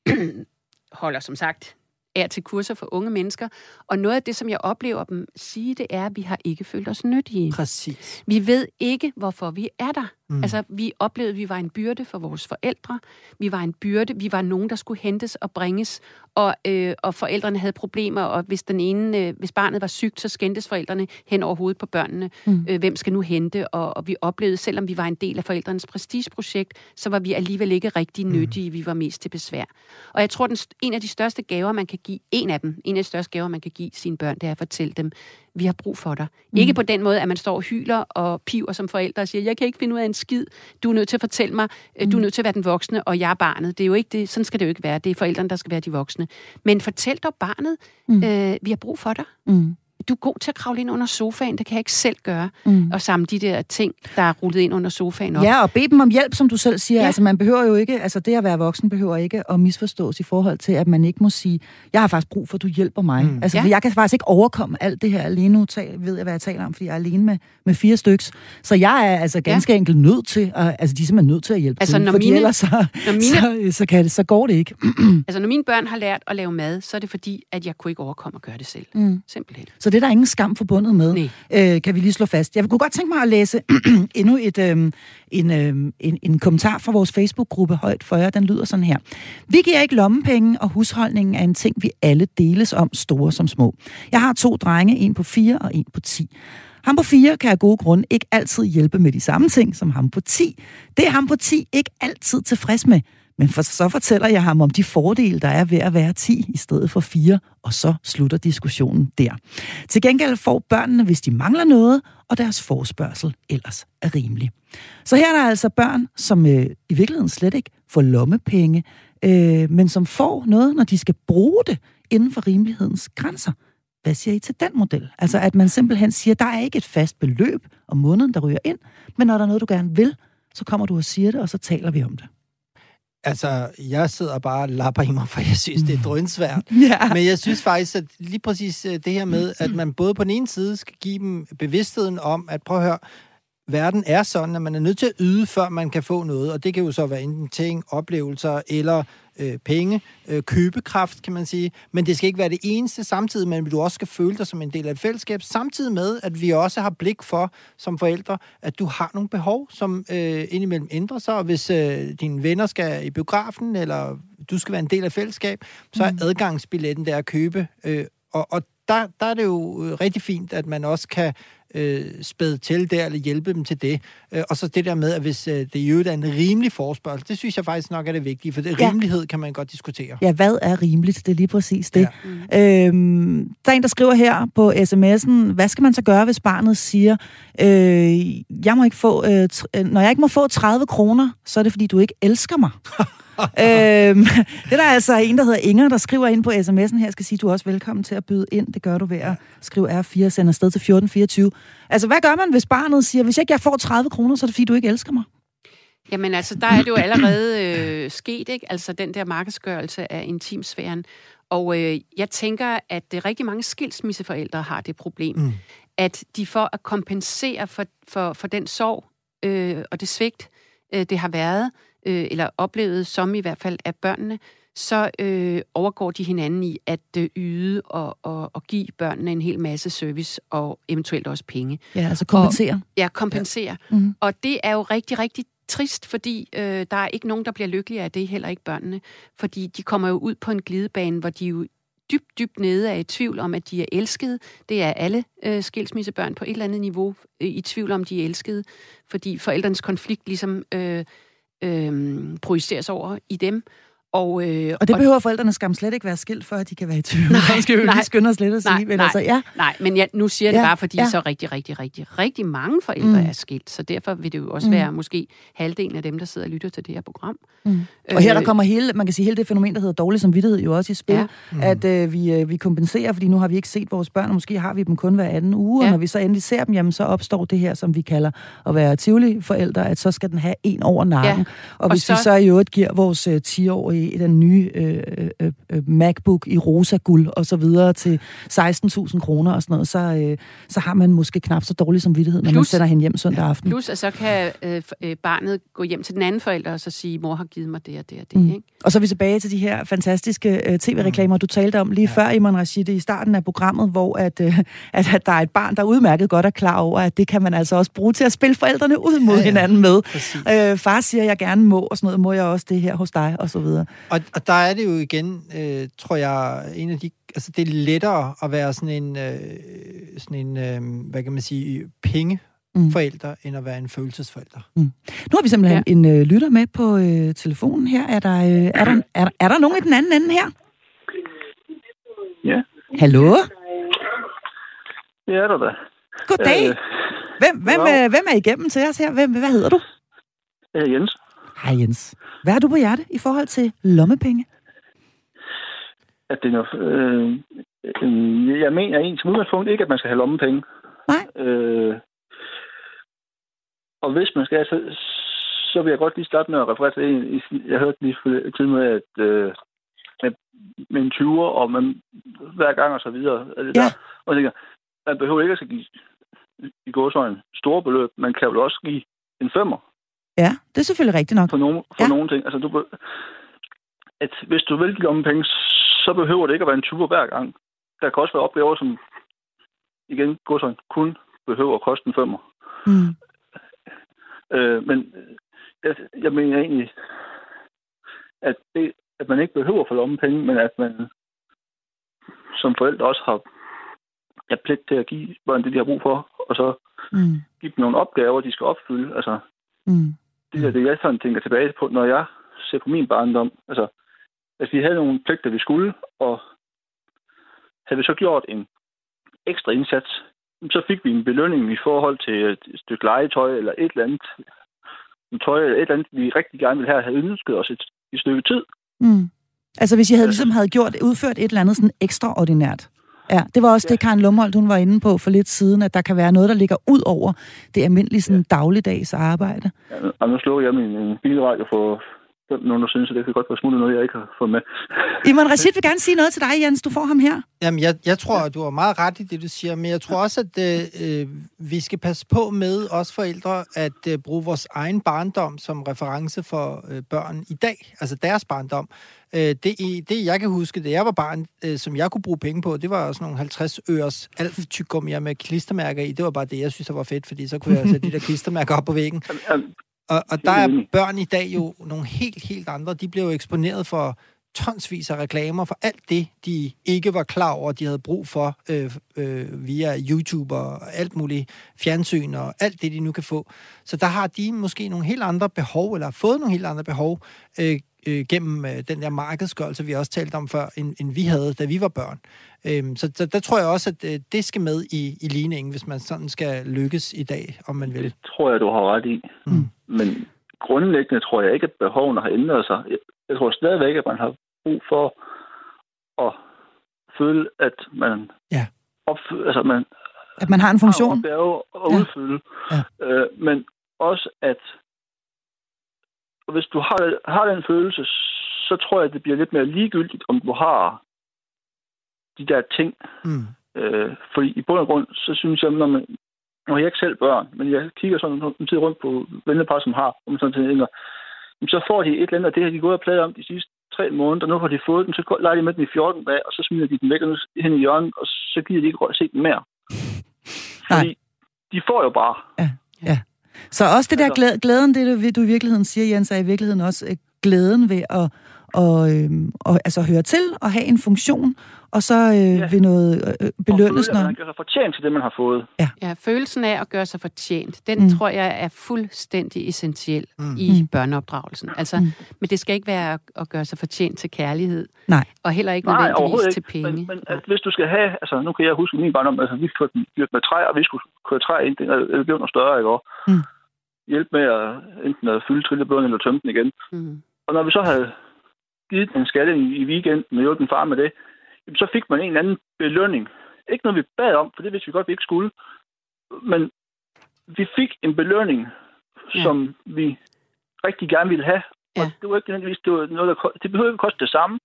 C: *clears throat* holder som sagt er til kurser for unge mennesker. Og noget af det, som jeg oplever dem sige, det er, at vi har ikke følt os nyttige.
B: Præcis.
C: Vi ved ikke, hvorfor vi er der. Mm. Altså, vi oplevede, at vi var en byrde for vores forældre. Vi var en byrde. Vi var nogen, der skulle hentes og bringes. Og, øh, og forældrene havde problemer, og hvis, den ene, øh, hvis barnet var sygt, så skændtes forældrene hen over hovedet på børnene. Mm. Øh, hvem skal nu hente? Og, og vi oplevede, selvom vi var en del af forældrenes prestigeprojekt, så var vi alligevel ikke rigtig mm. nyttige. Mm. Vi var mest til besvær. Og jeg tror, den, en af de største gaver, man kan give, en af dem, en af de største gaver, man kan give sine børn, det er at fortælle dem, vi har brug for dig. Mm. Ikke på den måde, at man står og hyler og piver som forældre og siger, jeg kan ikke finde ud af en skid, du er nødt til at fortælle mig, mm. du er mm. nødt til at være den voksne, og jeg er barnet. Det er jo ikke det, sådan skal det jo ikke være. Det er forældrene, der skal være de voksne. Men fortæl dog barnet, mm. øh, vi har brug for dig. Mm du er god til at kravle ind under sofaen, det kan jeg ikke selv gøre. Mm. Og samle de der ting, der er rullet ind under sofaen op.
A: Ja, og bede dem om hjælp, som du selv siger. Ja. Altså, man behøver jo ikke, altså det at være voksen behøver ikke at misforstås i forhold til, at man ikke må sige, jeg har faktisk brug for, at du hjælper mig. Mm. Altså, ja. jeg kan faktisk ikke overkomme alt det her alene. Nu ved jeg, hvad jeg taler om, fordi jeg er alene med, med fire stykker. Så jeg er altså ganske ja. enkelt nødt til, at, altså de er simpelthen nødt til at hjælpe altså, til, når fordi mine, ellers så, når mine, så, så, kan det, så går det ikke.
C: altså, når mine børn har lært at lave mad, så er det fordi, at jeg kunne ikke overkomme at gøre det selv. Mm. Simpelthen.
A: Så det er der ingen skam for forbundet med, øh, kan vi lige slå fast. Jeg kunne godt tænke mig at læse *clears throat* endnu et, øh, en, øh, en, en kommentar fra vores Facebook-gruppe Højt for jer. Den lyder sådan her. Vi giver ikke lommepenge, og husholdningen er en ting, vi alle deles om, store som små. Jeg har to drenge, en på fire og en på ti. Ham på 4 kan af gode grunde ikke altid hjælpe med de samme ting som ham på 10. Det er ham på 10 ikke altid tilfreds med. Men for, så fortæller jeg ham om de fordele, der er ved at være 10 i stedet for 4, og så slutter diskussionen der. Til gengæld får børnene, hvis de mangler noget, og deres forspørgsel ellers er rimelig. Så her er der altså børn, som øh, i virkeligheden slet ikke får lommepenge, øh, men som får noget, når de skal bruge det inden for rimelighedens grænser. Hvad siger I til den model? Altså at man simpelthen siger, der er ikke et fast beløb om måneden, der ryger ind, men når der er noget, du gerne vil, så kommer du og siger det, og så taler vi om det.
B: Altså, jeg sidder bare og lapper i mig, for jeg synes, det er drønsvært. *laughs*
A: ja.
B: Men jeg synes faktisk, at lige præcis øh, det her med, at man både på den ene side skal give dem bevidstheden om, at prøv at høre, verden er sådan, at man er nødt til at yde, før man kan få noget. Og det kan jo så være enten ting, oplevelser eller øh, penge, øh, købekraft, kan man sige. Men det skal ikke være det eneste samtidig, men du også skal føle dig som en del af et fællesskab, samtidig med, at vi også har blik for, som forældre, at du har nogle behov, som øh, indimellem ændrer sig. Og hvis øh, dine venner skal i biografen, eller du skal være en del af fællesskab, så er mm. adgangsbilletten der at købe. Øh, og, og der, der er det jo øh, rigtig fint, at man også kan øh, spæde til der, eller hjælpe dem til det. Øh, og så det der med, at hvis øh, det i øvrigt er en rimelig forspørgsel, det synes jeg faktisk nok er det vigtige, for det, ja. rimelighed kan man godt diskutere.
A: Ja, hvad er rimeligt? Det er lige præcis det. Ja. Øhm, der er en, der skriver her på sms'en, hvad skal man så gøre, hvis barnet siger, øh, jeg må ikke få, øh, når jeg ikke må få 30 kroner, så er det, fordi du ikke elsker mig. *laughs* *laughs* øhm, det er der altså en, der hedder Inger, der skriver ind på sms'en her, skal sige, du er også velkommen til at byde ind. Det gør du ved at skrive R4 og sende afsted til 1424. Altså, hvad gør man, hvis barnet siger, hvis jeg ikke jeg får 30 kroner, så er det fordi, du ikke elsker mig?
C: Jamen altså, der er det jo allerede øh, sket, ikke? Altså den der markedsgørelse af intimsfæren. Og øh, jeg tænker, at det rigtig mange skilsmisseforældre har det problem, mm. at de for at kompensere for, for, for den sorg øh, og det svigt, øh, det har været, øh, eller oplevet som i hvert fald af børnene, så øh, overgår de hinanden i at øh, yde og, og, og give børnene en hel masse service og eventuelt også penge.
A: Ja, altså kompensere. Og,
C: ja, kompensere. Ja. Mm-hmm. Og det er jo rigtig, rigtig trist, fordi øh, der er ikke nogen, der bliver lykkelige af det, heller ikke børnene. Fordi de kommer jo ud på en glidebane, hvor de jo dybt, dybt nede er i tvivl om, at de er elskede. Det er alle øh, skilsmissebørn på et eller andet niveau øh, i tvivl om, de er elskede, fordi forældrenes konflikt ligesom øh, øh, projiceres over i dem.
A: Og, øh, og det og, behøver forældrene skam slet ikke være skilt for, at de kan være i tvivl. *laughs* Nej, skal jo lige skynde os lidt at sige. Nej,
C: men,
A: nej, altså, ja.
C: nej, men jeg, nu siger jeg ja, det bare, fordi ja. så rigtig, rigtig, rigtig, rigtig mange forældre mm. er skilt. Så derfor vil det jo også mm. være måske halvdelen af dem, der sidder og lytter til det her program.
A: Mm. Og her der øh, kommer hele, man kan sige, hele det fænomen, der hedder dårlig samvittighed, jo også i spil. Ja. Mm. At øh, vi, øh, vi kompenserer, fordi nu har vi ikke set vores børn, og måske har vi dem kun hver anden uge. Ja. Og når vi så endelig ser dem, jamen, så opstår det her, som vi kalder at være tivoli forældre, at så skal den have en over nakken. Ja. Og, og hvis så... vi så i øvrigt giver vores øh, 10-årige den nye øh, øh, øh, MacBook i rosa guld og så videre til 16.000 kroner og sådan noget, så, øh, så har man måske knap så dårlig samvittighed, når plus, man sender hende hjem søndag aften.
C: Plus, at så kan øh, øh, barnet gå hjem til den anden forælder og så sige, mor har givet mig det og det og det. Mm. Ikke?
A: Og så er vi tilbage til de her fantastiske øh, tv-reklamer, du talte om lige ja. før, Iman Rashid, i starten af programmet, hvor at, øh, *laughs* at, at der er et barn, der udmærket godt er klar over, at det kan man altså også bruge til at spille forældrene ud mod ja, ja. hinanden med. Øh, far siger, jeg gerne må, og sådan noget, må jeg også det her hos dig, og så videre.
B: Og, og der er det jo igen, øh, tror jeg, en af de... Altså, det er lettere at være sådan en, øh, sådan en øh, hvad kan man sige, penge mm. forældre, end at være en følelsesforælder. Mm.
A: Nu har vi simpelthen ja. en øh, lytter med på øh, telefonen her. Er der, øh, er, der, er, der, er der nogen i den anden ende her?
D: Ja.
A: Hallo?
D: Ja, er der da.
A: Goddag. Øh, hvem, hvem, øh, hvem er igennem til os her? Hvem, hvad hedder du?
D: Jeg er Jens.
A: Hej Jens. Hvad har du på hjerte i forhold til lommepenge?
D: At det er noget, øh, øh, jeg mener egentlig som udgangspunkt ikke, at man skal have lommepenge.
A: Nej. Øh,
D: og hvis man skal, så, så vil jeg godt lige starte med at referere til en. Jeg hørte lige tid med, at øh, med, med en 20'er, og man hver gang og så videre. Altså, ja. Der, og tænker, man behøver ikke at give i gåsøjne store beløb. Man kan jo også give en femmer.
A: Ja, det er selvfølgelig rigtigt nok.
D: For, nogle, for ja. nogle ting. Altså, du, at hvis du vil give om penge, så behøver det ikke at være en 20'er hver gang. Der kan også være opgaver, som igen, gåsøjne, kun behøver at koste en femmer. Mm. Øh, men jeg, jeg mener egentlig, at, det, at man ikke behøver for lommepenge, men at man som forældre også har ja, pligt til at give børn det, de har brug for, og så mm. give dem nogle opgaver, de skal opfylde. Altså, mm det er det, jeg sådan tænker tilbage på, når jeg ser på min barndom. Altså, at vi havde nogle pligter, vi skulle, og havde vi så gjort en ekstra indsats, så fik vi en belønning i forhold til et stykke legetøj eller et eller andet en tøj eller et eller andet, vi rigtig gerne ville have, ønsket os et, et stykke tid.
A: Mm. Altså hvis I havde ligesom havde gjort, udført et eller andet sådan ekstraordinært. Ja, det var også ja. det, Karen Lumholdt, hun var inde på for lidt siden, at der kan være noget, der ligger ud over det almindelige sådan, ja. dagligdags arbejde.
D: Ja, og nu slår jeg min bilradio for nogen, der synes, at det kan godt være smuttet noget, jeg ikke har fået med. *laughs*
A: Iman Rashid vil gerne sige noget til dig, Jens. Du får ham her.
B: Jamen, jeg, jeg tror, at du har meget ret i det, du siger, men jeg tror også, at øh, vi skal passe på med, os forældre, at øh, bruge vores egen barndom som reference for øh, børn i dag, altså deres barndom. Øh, det, det, jeg kan huske, da jeg var barn, øh, som jeg kunne bruge penge på, det var sådan nogle 50 øres alf med klistermærker i. Det var bare det, jeg synes, der var fedt, fordi så kunne jeg sætte de der klistermærker op på væggen. *laughs* Og, og der er børn i dag jo nogle helt, helt andre. De bliver jo eksponeret for tonsvis af reklamer for alt det, de ikke var klar over, de havde brug for øh, øh, via YouTube og alt muligt fjernsyn og alt det, de nu kan få. Så der har de måske nogle helt andre behov, eller har fået nogle helt andre behov, øh, øh, gennem øh, den der markedsgørelse, vi også talte om før, end, end vi havde, da vi var børn. Øhm, så, så der tror jeg også, at øh, det skal med i, i ligningen, hvis man sådan skal lykkes i dag, om man vil.
D: Det tror jeg, du har ret i. Mm. Men grundlæggende tror jeg ikke, at behovene har ændret sig. Jeg, tror stadigvæk, at man har brug for at føle, at man
A: ja.
D: opfylder, altså man
A: at man har en funktion.
D: Har at udfylde. Ja. Ja. Øh, men også, at og hvis du har, har den følelse, så tror jeg, at det bliver lidt mere ligegyldigt, om du har de der ting. Mm. Øh, fordi i bund og grund, så synes jeg, når man, nu har jeg ikke selv børn, men jeg kigger sådan en tid rundt på vennepar, som har, om sådan tænker, så får de et eller andet, og det har de gået og pladet om de sidste tre måneder, nu har de fået den, så leger de med den i 14 dage, og så smider de den væk hen i hjørnet, og så giver de ikke se den mere. Fordi Nej. de får jo bare.
A: Ja, ja. Så også det der altså- glæ- glæden, det du i virkeligheden siger, Jens, er i virkeligheden også øh, glæden ved at og, øh, og altså høre til og have en funktion, og så øh,
D: Ja.
A: vil noget øh, belønnes,
D: Og føle, man gør sig fortjent til det, man har fået.
C: Ja, følelsen af at gøre sig fortjent, den
A: Mm.
C: tror jeg er fuldstændig essentiel
B: Mm.
C: i
A: Mm.
C: børneopdragelsen. Altså,
A: Mm.
C: Men det skal ikke være at- gøre sig fortjent til kærlighed.
A: Nej.
C: Og heller ikke
D: Nej,
C: nødvendigvis til penge.
D: Men, men at hvis du skal have, altså nu kan jeg huske min barndom, altså vi kørte dyrke med træ, og vi skulle køre træ ind, det blev noget større, ikke også?
A: Mm.
D: Hjælpe med at enten at fylde trillebøden eller tømme den igen.
C: Mm.
D: Og når vi så havde givet den en skalle i weekenden og hjulpet den far med det, så fik man en eller anden belønning. Ikke noget, vi bad om, for det vidste vi godt, vi ikke skulle. Men vi fik en belønning,
C: Ja.
D: som vi rigtig gerne ville have. Og
C: Ja.
D: det var ikke nødvendigvis, det var noget, der, det behøvede ikke koste det samme,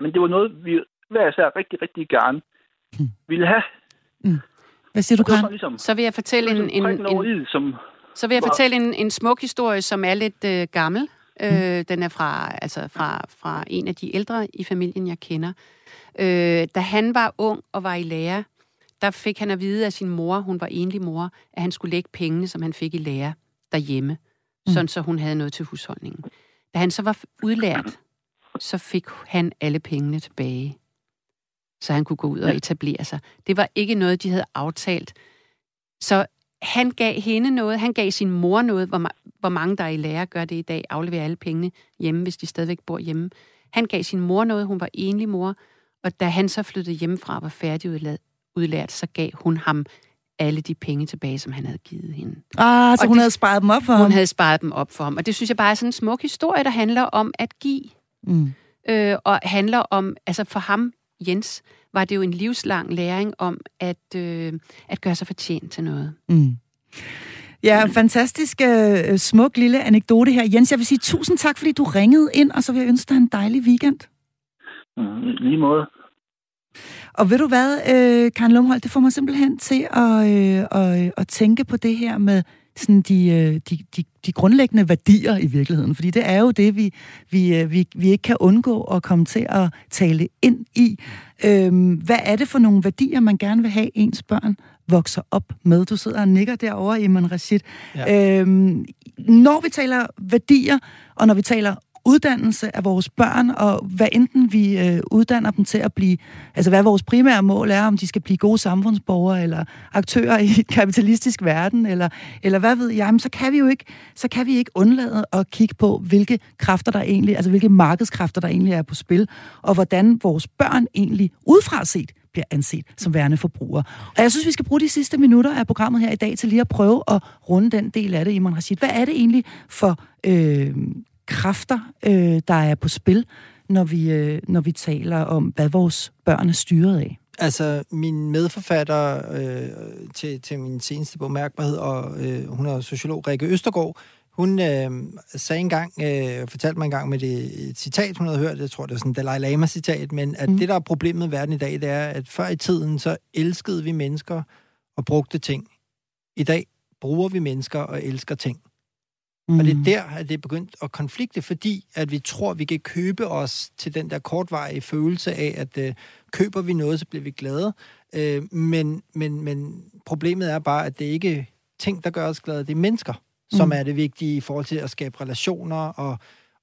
D: men det var noget, vi hver især rigtig, rigtig gerne
A: Hmm.
D: ville have.
A: Hvad siger du,
D: Og
A: Karen?
D: ligesom,
C: Så vil jeg fortælle en, en, en,
D: i, som
C: så vil jeg fortælle en, en smuk historie, som er lidt øh, gammel.
A: Mm.
C: Øh, den er fra, altså fra, fra en af de ældre i familien, jeg kender. Øh, da han var ung og var i lære, der fik han at vide af sin mor, hun var enlig mor, at han skulle lægge pengene, som han fik i lære derhjemme,
A: Mm.
C: sådan så hun havde noget til husholdningen. Da han så var udlært, så fik han alle pengene tilbage, så han kunne gå ud og etablere sig. Det var ikke noget, de havde aftalt. Så han gav hende noget, han gav sin mor noget, hvor, ma- hvor mange der er i lære gør det i dag, afleverer alle pengene hjemme, hvis de stadigvæk bor hjemme. Han gav sin mor noget, hun var enlig mor, og da han så flyttede hjemmefra og var færdigudlært, udlært, så gav hun ham alle de penge tilbage, som han havde givet hende.
A: Ah, så
C: Og
A: hun
C: det-
A: havde sparet dem op for ham.
C: Hun havde sparet dem op for ham. Og det synes jeg bare er sådan en smuk historie, der handler om at give.
A: Mm.
C: Øh, og handler om, altså for ham, Jens, var det jo en livslang læring om at, øh, at gøre sig fortjent til noget.
A: Mm. Ja, fantastisk øh, smuk lille anekdote her. Jens, jeg vil sige tusind tak, fordi du ringede ind, og så vil jeg ønske dig en dejlig weekend.
D: Mm, lige måde.
A: Og ved du hvad, øh, Karen Lumholdt, det får mig simpelthen til at, øh, at, at tænke på det her med sådan de, øh, de, de, de grundlæggende værdier i virkeligheden. Fordi det er jo det, vi, vi, øh, vi, vi ikke kan undgå at komme til at tale ind i. Øhm, hvad er det for nogle værdier, man gerne vil have ens børn vokser op med? Du sidder og nikker derovre, Iman Rashid. Ja. Øhm, når vi taler værdier, og når vi taler uddannelse af vores børn, og hvad enten vi øh, uddanner dem til at blive, altså hvad vores primære mål er, om de skal blive gode samfundsborgere, eller aktører i *laughs* en kapitalistisk verden, eller, eller hvad ved jeg, men så kan vi jo ikke, så kan vi ikke undlade at kigge på, hvilke kræfter der egentlig, altså hvilke markedskræfter der egentlig er på spil, og hvordan vores børn egentlig udefra set bliver anset som værende forbrugere. Og jeg synes, vi skal bruge de sidste minutter af programmet her i dag til lige at prøve at runde den del af det, Iman Rashid. Hvad er det egentlig for øh, kræfter, øh, der er på spil, når vi, øh, når vi taler om, hvad vores børn er styret af?
B: Altså, min medforfatter øh, til, til min seneste bog, Mærkbarhed, og øh, hun er sociolog, Rikke Østergaard, hun øh, sagde engang, øh, fortalte mig engang med det et citat, hun havde hørt, jeg tror, det er sådan en Dalai Lama-citat, men at
A: mm.
B: det, der er problemet i verden i dag, det er, at før i tiden, så elskede vi mennesker og brugte ting. I dag bruger vi mennesker og elsker ting. Mm. Og det er der, at det er begyndt at konflikte, fordi at vi tror, vi kan købe os til den der kortvarige følelse af, at øh, køber vi noget, så bliver vi glade. Øh, men, men, men problemet er bare, at det ikke ting, der gør os glade, det er mennesker, som
A: Mm.
B: er det vigtige i forhold til at skabe relationer, og,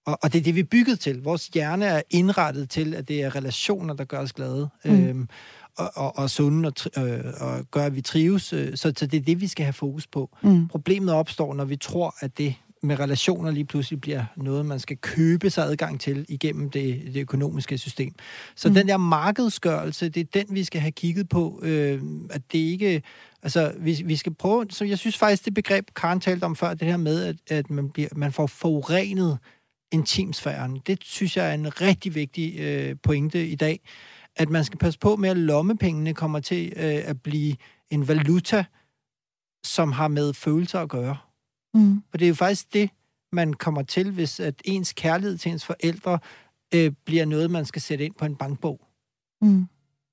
B: og, og det er det, vi er bygget til. Vores hjerne er indrettet til, at det er relationer, der gør os glade.
A: Mm.
B: Mm. Øhm, og, og, og sunde og, øh, og gør, at vi trives. Øh, så, så det er det, vi skal have fokus på.
A: Mm.
B: Problemet opstår, når vi tror, at det med relationer lige pludselig bliver noget, man skal købe sig adgang til igennem det, det økonomiske system. Så
A: Mm.
B: den der markedsgørelse, det er den, vi skal have kigget på, øh, at det ikke... Altså, vi, vi skal prøve... Så jeg synes faktisk, det begreb, Karen talte om før, det her med, at, at man, bliver, man får forurenet intimsfæren, det synes jeg er en rigtig vigtig øh, pointe i dag. At man skal passe på med, at lommepengene kommer til øh, at blive en valuta, som har med følelser at gøre.
A: Mm.
B: For det er jo faktisk det, man kommer til, hvis at ens kærlighed til ens forældre øh, bliver noget, man skal sætte ind på en bankbog.
A: Mm.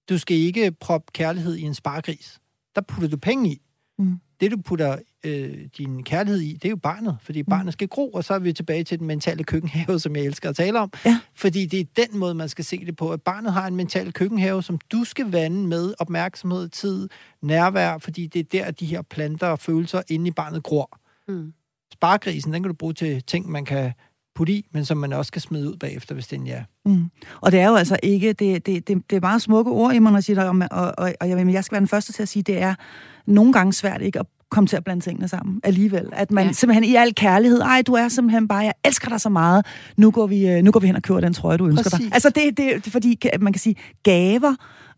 B: Du skal ikke proppe kærlighed i en spargris. Der putter du penge i.
A: Mm.
B: Det, du putter øh, din kærlighed i, det er jo barnet, fordi barnet skal gro, og så er vi tilbage til den mentale køkkenhave, som jeg elsker at tale om.
A: Ja.
B: Fordi det er den måde, man skal se det på, at barnet har en mental køkkenhave, som du skal vande med opmærksomhed, tid, nærvær, fordi det er der, de her planter og følelser inde i barnet gror.
C: Mm.
B: Spargrisen, den kan du bruge til ting, man kan putte i, men som man også skal smide ud bagefter, hvis det er en ja.
A: Mm. Og det er jo altså ikke, det, det, det, det er meget smukke ord, Iman Rashid, og, og, og, og jeg, jeg skal være den første til at sige, det er nogle gange svært ikke at komme til at blande tingene sammen alligevel. At man ja. simpelthen i al kærlighed, ej, du er simpelthen bare, jeg elsker dig så meget, nu går vi, øh, nu går vi hen og køber den trøje, du ønsker Præcis. dig. Altså det, det, det, fordi man kan sige, gaver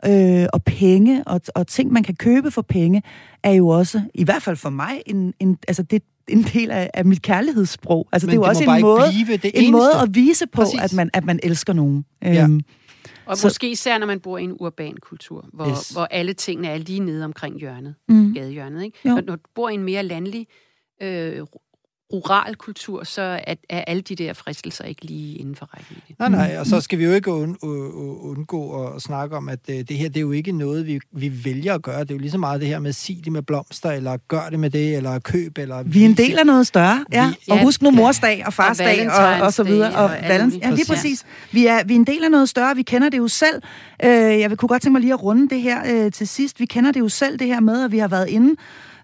A: øh, og penge og, og ting, man kan købe for penge, er jo også, i hvert fald for mig, en, en, altså det, en del af, af mit kærlighedssprog. Altså, Men det er jo også en måde, en måde at vise på, at man, at man elsker nogen. Ja. Øhm,
C: og så, måske især, når man bor i en urban kultur, hvor, yes. hvor alle tingene er lige nede omkring hjørnet, mm. gadehjørnet. Ikke? Når, når du bor i en mere landlig øh, rural kultur, så er, er alle de der fristelser ikke lige inden for rækkevidde.
B: Nej, nej, og så skal vi jo ikke und, undgå at snakke om, at det her det er jo ikke noget, vi, vi vælger at gøre. Det er jo lige så meget det her med at sige det med blomster, eller gør det med det, eller køb, eller...
A: Vi er en del af noget større, ja. Vi, og husk nu morsdag og farsdag og, og, og så videre. Og, og valens, ja, lige præcis. Vi er, vi er en del af noget større, vi kender det jo selv. Øh, jeg kunne godt tænke mig lige at runde det her øh, til sidst. Vi kender det jo selv, det her med, at vi har været inde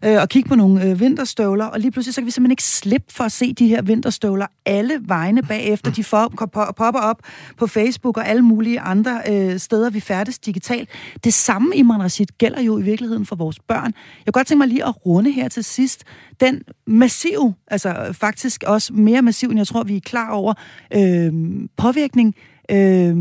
A: øh, og kigge på nogle øh, vinterstøvler, og lige pludselig så kan vi simpelthen ikke slippe for at se de her vinterstøvler alle vegne bagefter. De for, popper op på Facebook og alle mulige andre øh, steder, vi færdes digitalt. Det samme, Imran Rashid, gælder jo i virkeligheden for vores børn. Jeg kunne godt tænke mig lige at runde her til sidst. Den massiv, altså faktisk også mere massiv, end jeg tror, vi er klar over, øh, påvirkning øh,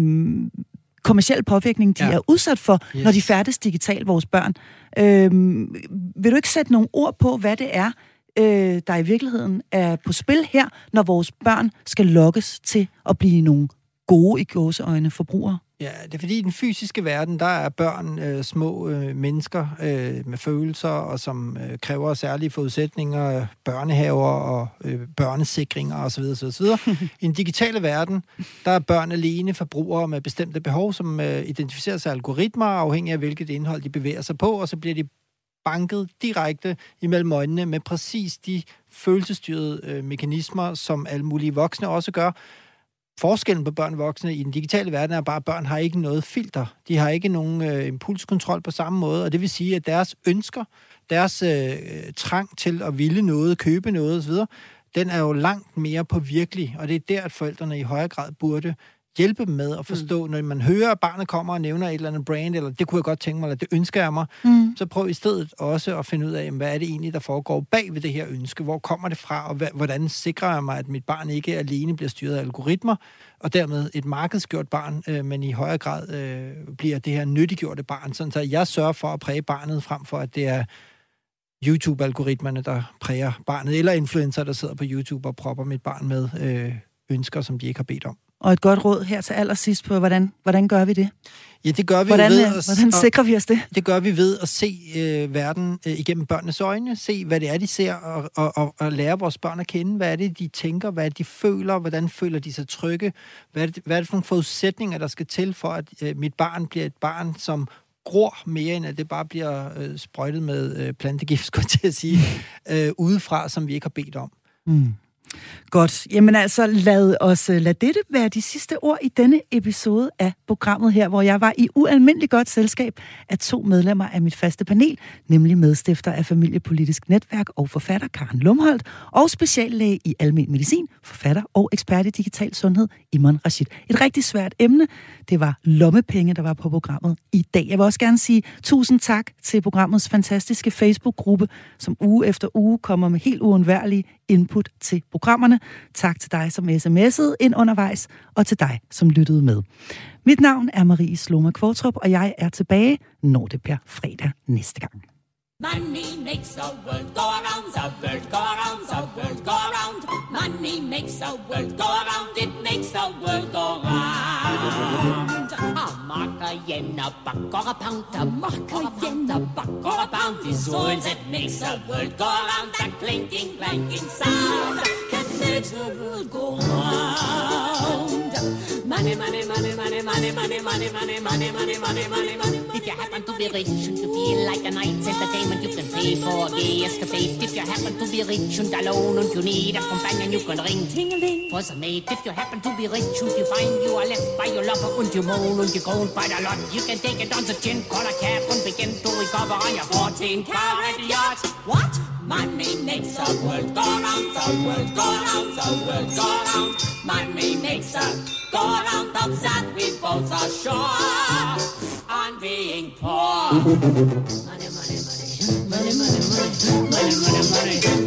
A: kommersiel påvirkning, de ja. er udsat for, yes. når de færdes digitalt, vores børn. Øhm, vil du ikke sætte nogle ord på, hvad det er, øh, der i virkeligheden er på spil her, når vores børn skal lokkes til at blive nogle gode i gåseøjne forbrugere?
B: Ja, det er fordi i den fysiske verden, der er børn øh, små øh, mennesker øh, med følelser, og som øh, kræver særlige forudsætninger, børnehaver og øh, børnesikringer osv. osv. *laughs* I den digitale verden, der er børn alene forbrugere med bestemte behov, som øh, identificerer sig algoritmer, afhængig af hvilket indhold de bevæger sig på, og så bliver de banket direkte imellem øjnene med præcis de følelsesstyrede øh, mekanismer, som alle mulige voksne også gør, Forskellen på børn og voksne i den digitale verden er bare, at børn har ikke noget filter. De har ikke nogen øh, impulskontrol på samme måde, og det vil sige, at deres ønsker, deres øh, trang til at ville noget, købe noget osv., den er jo langt mere på virkelig, og det er der, at forældrene i højere grad burde hjælpe dem med at forstå, mm. når man hører, at barnet kommer og nævner et eller andet brand, eller det kunne jeg godt tænke mig, eller det ønsker jeg mig, mm. så prøv i stedet også at finde ud af, hvad er det egentlig, der foregår bag ved det her ønske? Hvor kommer det fra, og hvordan sikrer jeg mig, at mit barn ikke alene bliver styret af algoritmer, og dermed et markedsgjort barn, øh, men i højere grad øh, bliver det her nyttiggjorte barn, sådan så jeg sørger for at præge barnet frem for, at det er YouTube-algoritmerne, der præger barnet, eller influencer, der sidder på YouTube og propper mit barn med øh, ønsker, som de ikke har bedt om.
A: Og et godt råd her til allersidst på, hvordan, hvordan gør vi det?
B: Ja, det gør vi
A: hvordan,
B: ved
A: at, hvordan sikrer vi os det?
B: Det gør vi ved at se øh, verden øh, igennem børnenes øjne, se hvad det er, de ser, og, og, og, og lære vores børn at kende. Hvad er det, de tænker? Hvad er det, de føler? Hvordan føler de sig trygge? Hvad er det, hvad er det for nogle forudsætninger, der skal til for, at øh, mit barn bliver et barn, som gror mere, end at det bare bliver øh, sprøjtet med øh, plantegift, skulle jeg til at sige, *laughs* øh, udefra, som vi ikke har bedt om.
A: Mm. Godt. Jamen altså, lad os øh, lad dette være de sidste ord i denne episode af programmet her, hvor jeg var i ualmindelig godt selskab af to medlemmer af mit faste panel, nemlig medstifter af Familiepolitisk Netværk og forfatter Karen Lumholdt, og speciallæge i almen medicin, forfatter og ekspert i digital sundhed, Iman Rashid. Et rigtig svært emne. Det var lommepenge, der var på programmet i dag. Jeg vil også gerne sige tusind tak til programmets fantastiske Facebook-gruppe, som uge efter uge kommer med helt uundværlige input til programmerne. Tak til dig, som sms'ede ind undervejs, og til dig, som lyttede med. Mit navn er Marie Sloma Kvartrup, og jeg er tilbage, når det bliver fredag næste gang. Money makes the world go around, the world go around, the world go around. Money makes the world go around, it makes the world go round. A mark, a yen, a buck or a pound, a mark, yen, a buck or a pound is all that makes the world go around. That clinking, clanking sound, it makes the world go round money, money, money, money, money, money, money, money, money, money, money, money, money. If you happen to be rich and you feel like a night's entertainment, you can pay for a gay escapade. If you happen to be rich and alone and you need a companion, you can ring ting-a-ling for the mate. If you happen to be rich and you find you are left by your lover and you moan and you groan quite a lot, you can take it on the chin, call a cab and begin to recover on your 14-carat yacht. What?
E: Money makes the world go round, the world go round, the world go round. Money makes the Go round upset, we both are sure on being poor. *laughs* Money, money, money. Money, money, money. Money, money, money.